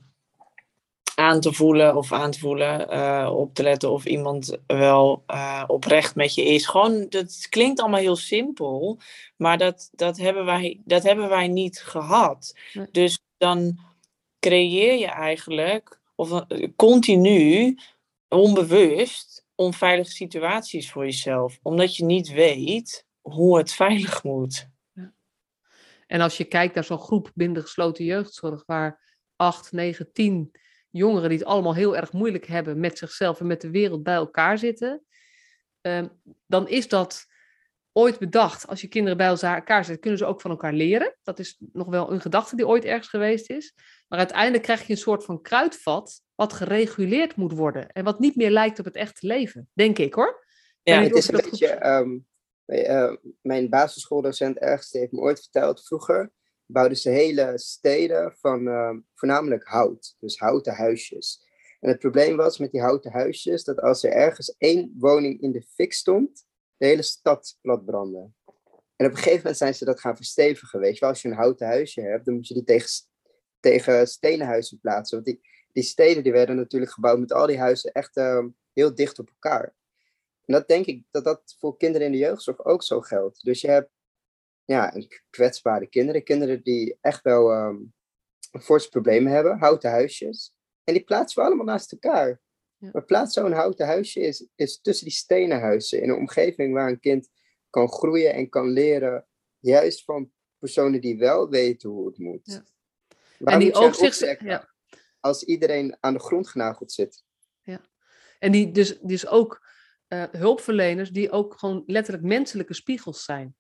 aan te voelen of aan te voelen, uh, op te letten of iemand wel uh, oprecht met je is. Gewoon, dat klinkt allemaal heel simpel, maar dat, dat, hebben, wij, dat hebben wij niet gehad. Nee. Dus dan creëer je eigenlijk, of continu, onbewust, onveilige situaties voor jezelf, omdat je niet weet hoe het veilig moet. Ja. En als je kijkt naar zo'n groep binnen gesloten jeugdzorg, waar 8, 9, 10 jongeren die het allemaal heel erg moeilijk hebben met zichzelf en met de wereld bij elkaar zitten, um, dan is dat ooit bedacht. Als je kinderen bij elkaar zet, kunnen ze ook van elkaar leren. Dat is nog wel een gedachte die ooit ergens geweest is. Maar uiteindelijk krijg je een soort van kruidvat wat gereguleerd moet worden en wat niet meer lijkt op het echte leven, denk ik hoor. Ja, het is een beetje. Um, uh, mijn basisschooldocent ergens heeft me ooit verteld vroeger bouwden ze hele steden van uh, voornamelijk hout, dus houten huisjes. En het probleem was met die houten huisjes dat als er ergens één woning in de fik stond, de hele stad plat brandde. En op een gegeven moment zijn ze dat gaan verstevigen. Weet je wel, als je een houten huisje hebt, dan moet je die tegen, tegen stenen huizen plaatsen. Want die, die steden die werden natuurlijk gebouwd met al die huizen echt uh, heel dicht op elkaar. En dat denk ik dat dat voor kinderen in de jeugdzorg ook zo geldt. Dus je hebt ja, kwetsbare kinderen. Kinderen die echt wel um, forse problemen hebben, houten huisjes. En die plaatsen we allemaal naast elkaar. Ja. Maar plaats zo'n houten huisje is, is tussen die stenen huizen. In een omgeving waar een kind kan groeien en kan leren. Juist van personen die wel weten hoe het moet. Ja. En die ook zich... Ja. Als iedereen aan de grond genageld zit. Ja. En die dus, dus ook uh, hulpverleners die ook gewoon letterlijk menselijke spiegels zijn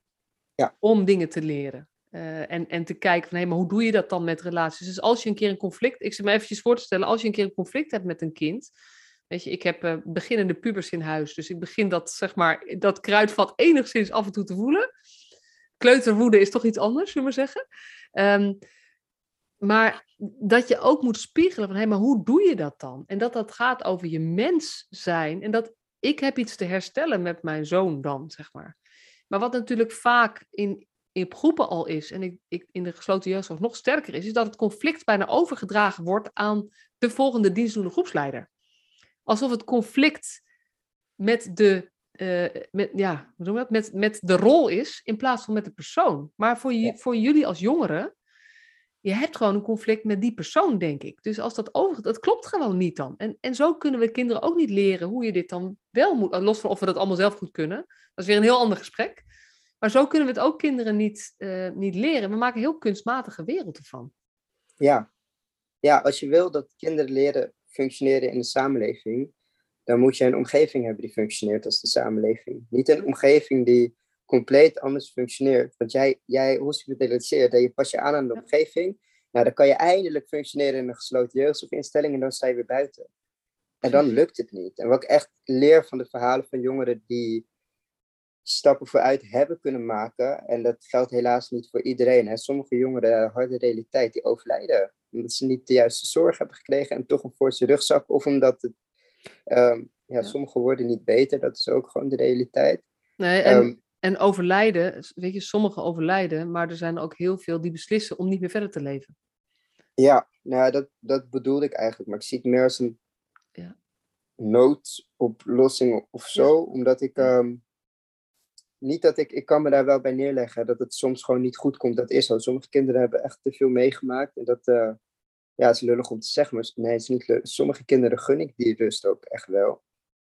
ja. om dingen te leren. Uh, en, en te kijken van, hé, maar hoe doe je dat dan met relaties? Dus als je een keer een conflict, ik zit me eventjes voor te stellen, als je een keer een conflict hebt met een kind, weet je, ik heb uh, beginnende pubers in huis, dus ik begin dat, zeg maar, dat kruidvat enigszins af en toe te voelen. Kleuterwoede is toch iets anders, zullen we maar zeggen. Um, maar dat je ook moet spiegelen van, hé, maar hoe doe je dat dan? En dat dat gaat over je mens zijn en dat ik heb iets te herstellen met mijn zoon dan, zeg maar. Maar wat natuurlijk vaak in, in groepen al is, en ik, ik, in de gesloten jeugdzorg nog sterker is, is dat het conflict bijna overgedragen wordt aan de volgende dienstdoende groepsleider. Alsof het conflict met de eh, met, ja, hoe noem dat? Met, met de rol is in plaats van met de persoon. Maar voor, je, voor jullie als jongeren, je hebt gewoon een conflict met die persoon, denk ik. Dus als dat over, dat klopt gewoon niet dan. En, en zo kunnen we kinderen ook niet leren hoe je dit dan wel moet. Los van of we dat allemaal zelf goed kunnen. Dat is weer een heel ander gesprek. Maar zo kunnen we het ook kinderen niet, eh, niet leren. We maken heel kunstmatige wereld ervan. Ja. ja, als je wil dat kinderen leren functioneren in de samenleving, dan moet je een omgeving hebben die functioneert als de samenleving. Niet een omgeving die compleet anders functioneert. Want jij, jij hospitaliseert en je pas je aan aan de omgeving. Nou, dan kan je eindelijk functioneren in een gesloten jeugdzorginstelling en dan sta je weer buiten. En dan lukt het niet. En wat ik echt leer van de verhalen van jongeren die stappen vooruit hebben kunnen maken, en dat geldt helaas niet voor iedereen. Hè. Sommige jongeren, harde realiteit, die overlijden omdat ze niet de juiste zorg hebben gekregen en toch een forse rugzak, of omdat het, um, ja, worden niet beter, dat is ook gewoon de realiteit. Nee, en, um, en overlijden, weet je, sommigen overlijden, maar er zijn ook heel veel die beslissen om niet meer verder te leven. Ja, nou, dat, dat bedoelde ik eigenlijk, maar ik zie het meer als een ja. noodoplossing of zo, omdat ik. Um, niet dat ik, ik kan me daar wel bij neerleggen, dat het soms gewoon niet goed komt. Dat is zo. Sommige kinderen hebben echt te veel meegemaakt. En dat, uh, ja, het is lullig om te zeggen, maar nee, het is niet lullig. Sommige kinderen gun ik die rust ook echt wel.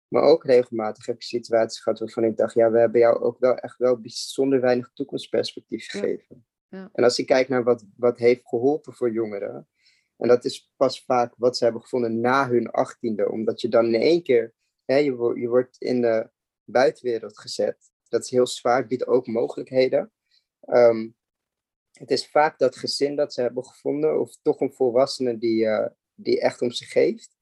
Maar ook regelmatig heb ik situaties gehad waarvan ik dacht, ja, we hebben jou ook wel echt wel bijzonder weinig toekomstperspectief gegeven. Ja. Ja. En als ik kijk naar wat, wat heeft geholpen voor jongeren, en dat is pas vaak wat ze hebben gevonden na hun achttiende, omdat je dan in één keer, hè, je, je wordt in de buitenwereld gezet. Dat is heel zwaar, biedt ook mogelijkheden. Um, het is vaak dat gezin dat ze hebben gevonden, of toch een volwassene die, uh, die echt om zich geeft.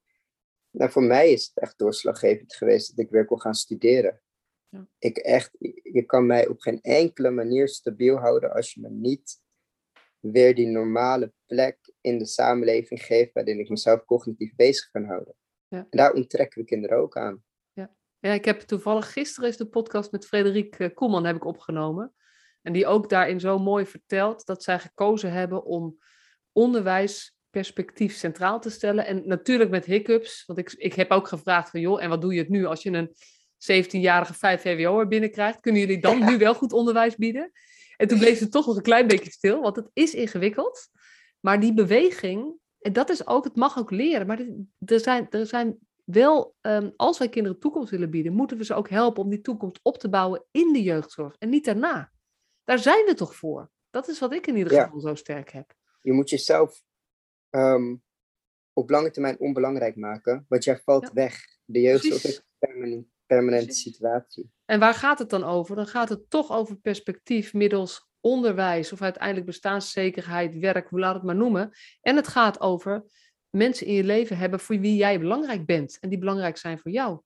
Nou, voor mij is het echt doorslaggevend geweest dat ik weer kon gaan studeren. Ja. Ik echt, je kan mij op geen enkele manier stabiel houden als je me niet weer die normale plek in de samenleving geeft waarin ik mezelf cognitief bezig kan houden. Ja. En daar onttrekken we kinderen ook aan. Ja. ja, ik heb toevallig gisteren is de podcast met Frederik Koeman heb ik opgenomen. En die ook daarin zo mooi vertelt dat zij gekozen hebben om onderwijsperspectief centraal te stellen. En natuurlijk met hiccups, want ik, ik heb ook gevraagd van joh, en wat doe je het nu als je een 17-jarige 5 VWO'er binnenkrijgt? Kunnen jullie dan nu wel goed onderwijs bieden? En toen bleef ze toch nog een klein beetje stil, want het is ingewikkeld. Maar die beweging, en dat is ook, het mag ook leren, maar er zijn, er zijn wel, um, als wij kinderen toekomst willen bieden, moeten we ze ook helpen om die toekomst op te bouwen in de jeugdzorg en niet daarna. Daar zijn we toch voor? Dat is wat ik in ieder Ja. geval zo sterk heb. Je moet jezelf ehm, op lange termijn onbelangrijk maken, want jij valt Ja. weg. De Precies. is een permanent, permanente Precies. situatie. En waar gaat het dan over? Dan gaat het toch over perspectief middels onderwijs of uiteindelijk bestaanszekerheid, werk, hoe laat het maar noemen. En het gaat over mensen in je leven hebben voor wie jij belangrijk bent en die belangrijk zijn voor jou.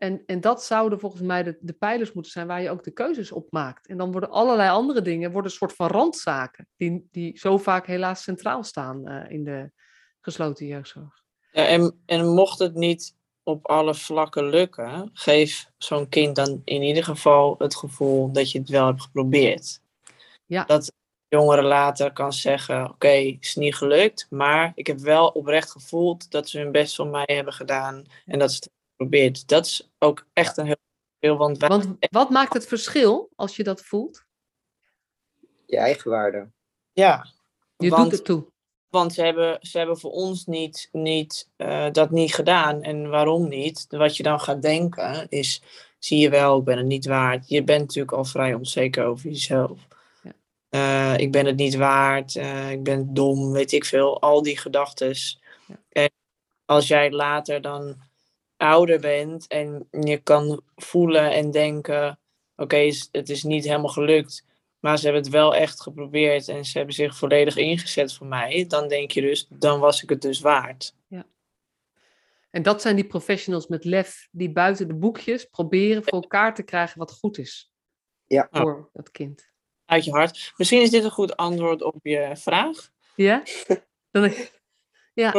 En, en dat zouden volgens mij de, de pijlers moeten zijn waar je ook de keuzes op maakt. En dan worden allerlei andere dingen worden een soort van randzaken, die, die zo vaak helaas centraal staan eh, in de gesloten jeugdzorg. Ja, en, en mocht het niet op alle vlakken lukken, geef zo'n kind dan in ieder geval het gevoel dat je het wel hebt geprobeerd. Ja. Dat jongeren later kan zeggen, oké, is niet gelukt, maar ik heb wel oprecht gevoeld dat ze hun best voor mij hebben gedaan en dat ze het geprobeerd. Dat is ook echt een heel veel, want wij, Want wat maakt het verschil als je dat voelt? Je eigen waarde. ja, Je want, doet het toe. want ze hebben, ze hebben voor ons niet, niet, eh, dat niet gedaan. En waarom niet? Wat je dan gaat denken is, zie je wel, ik ben het niet waard. Je bent natuurlijk al vrij onzeker over jezelf. Ja. Eh, ik ben het niet waard, eh, ik ben dom, weet ik veel. Al die gedachten. Ja. En als jij later dan ouder bent en je kan voelen en denken, oké, het is niet helemaal gelukt. Maar ze hebben het wel echt geprobeerd en ze hebben zich volledig ingezet voor mij. Dan denk je dus, dan was ik het dus waard. En dat zijn die professionals met lef die buiten de boekjes proberen voor elkaar te krijgen wat goed is Ja. voor dat kind. Uit je hart. Misschien is dit een goed antwoord op je vraag. Ja? Dan, ja,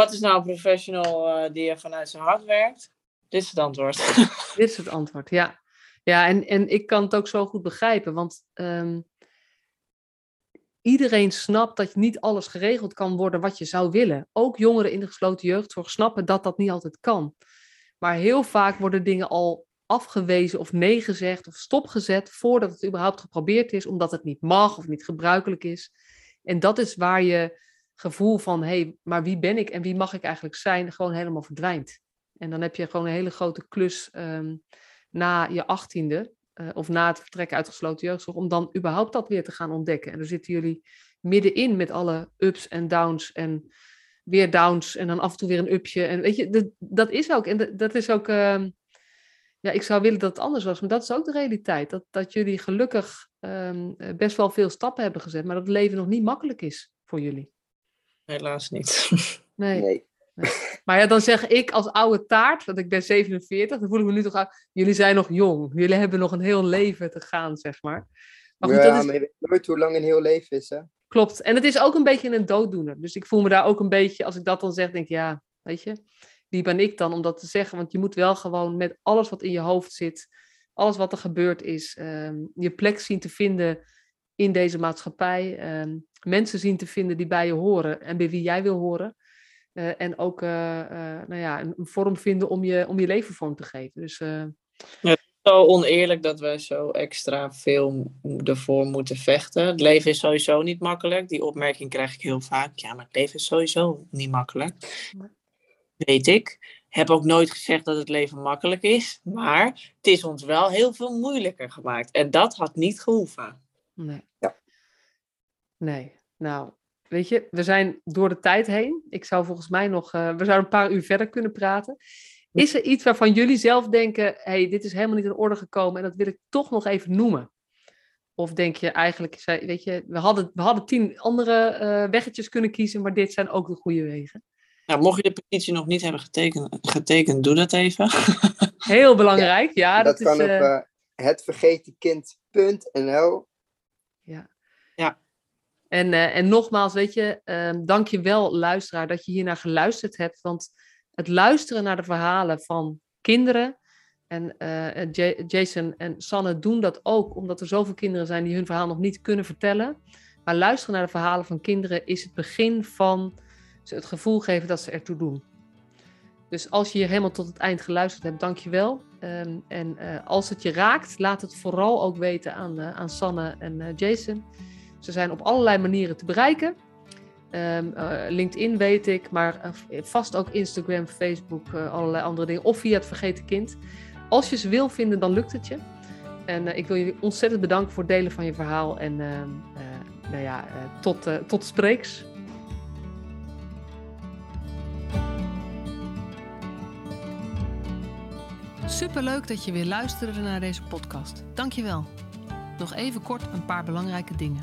Wat is nou een professional eh, die er vanuit zijn hart werkt? Dit is het antwoord. dit is het antwoord. Ja, ja en, en ik kan het ook zo goed begrijpen, want ehm, iedereen snapt dat niet alles geregeld kan worden wat je zou willen. Ook jongeren in de gesloten jeugdzorg snappen dat dat niet altijd kan. Maar heel vaak worden dingen al afgewezen of nee gezegd of stopgezet voordat het überhaupt geprobeerd is, omdat het niet mag of niet gebruikelijk is. En dat is waar je gevoel van, hé, hey, maar wie ben ik en wie mag ik eigenlijk zijn, gewoon helemaal verdwijnt. En dan heb je gewoon een hele grote klus ehm, na je achttiende, uh, of na het vertrekken uit gesloten jeugdzorg, om dan überhaupt dat weer te gaan ontdekken. En daar zitten jullie middenin met alle ups en downs en weer downs en dan af en toe weer een upje. En weet je, dat, dat is ook, en dat, is ook, uh, ja, ik zou willen dat het anders was, maar dat is ook de realiteit. Dat, dat jullie gelukkig um, best wel veel stappen hebben gezet, maar dat het leven nog niet makkelijk is voor jullie. Helaas niet. Nee. nee. Maar ja, dan zeg ik als oude taart, want ik ben 47, dan voel ik me nu toch aan, jullie zijn nog jong. Jullie hebben nog een heel leven te gaan, zeg maar. Maar goed, ja, dat is... maar je weet nooit hoe lang een heel leven is, hè? Klopt. En het is ook een beetje een dooddoener. Dus ik voel me daar ook een beetje, als ik dat dan zeg, denk ik, ja, weet je, wie ben ik dan om dat te zeggen? Want je moet wel gewoon met alles wat in je hoofd zit, alles wat er gebeurd is, um, je plek zien te vinden in deze maatschappij. Um, mensen zien te vinden die bij je horen en bij wie jij wil horen. Uh, en ook uh, uh, nou ja, een, een, vorm vinden om je, om je leven vorm te geven. Dus, ja, het is zo oneerlijk dat wij zo extra veel ervoor moeten vechten. Het leven is sowieso niet makkelijk. Die opmerking krijg ik heel vaak. Ja, maar het leven is sowieso niet makkelijk. Weet ik. Heb ook nooit gezegd dat het leven makkelijk is. Maar het is ons wel heel veel moeilijker gemaakt. En dat had niet gehoeven. Nee. Nee. Nou, weet je, we zijn door de tijd heen. Ik zou volgens mij nog, uh, we zouden een paar uur verder kunnen praten. Is er iets waarvan jullie zelf denken, hey, dit is helemaal niet in orde gekomen en dat wil ik toch nog even noemen? Of denk je eigenlijk, weet je, we hadden, we hadden tien andere uh, weggetjes kunnen kiezen, maar dit zijn ook de goede wegen. Nou, mocht je de petitie nog niet hebben getekend, getekend doe dat even. Heel belangrijk, ja. dat, dat kan is, op uh, uh, hetvergetenkind.nl. En, uh, en nogmaals, weet je, uh, dank je wel luisteraar dat je hier naar geluisterd hebt. Want het luisteren naar de verhalen van kinderen. En uh, Jason en Sanne doen dat ook omdat er zoveel kinderen zijn die hun verhaal nog niet kunnen vertellen. Maar luisteren naar de verhalen van kinderen is het begin van ze het gevoel geven dat ze ertoe doen. Dus als je hier helemaal tot het eind geluisterd hebt, dank je wel. Um, en uh, als het je raakt, laat het vooral ook weten aan, aan Sanne en Jason. Ze zijn op allerlei manieren te bereiken. Um, LinkedIn weet ik, maar vast ook Instagram, Facebook, allerlei andere dingen. Of via het Vergeten Kind. Als je ze wil vinden, dan lukt het je. En ik wil je ontzettend bedanken voor het delen van je verhaal. En ehm, nou ja, tot, tot spreeks. Superleuk dat je weer luisterde naar deze podcast. Dankjewel. Nog even kort een paar belangrijke dingen.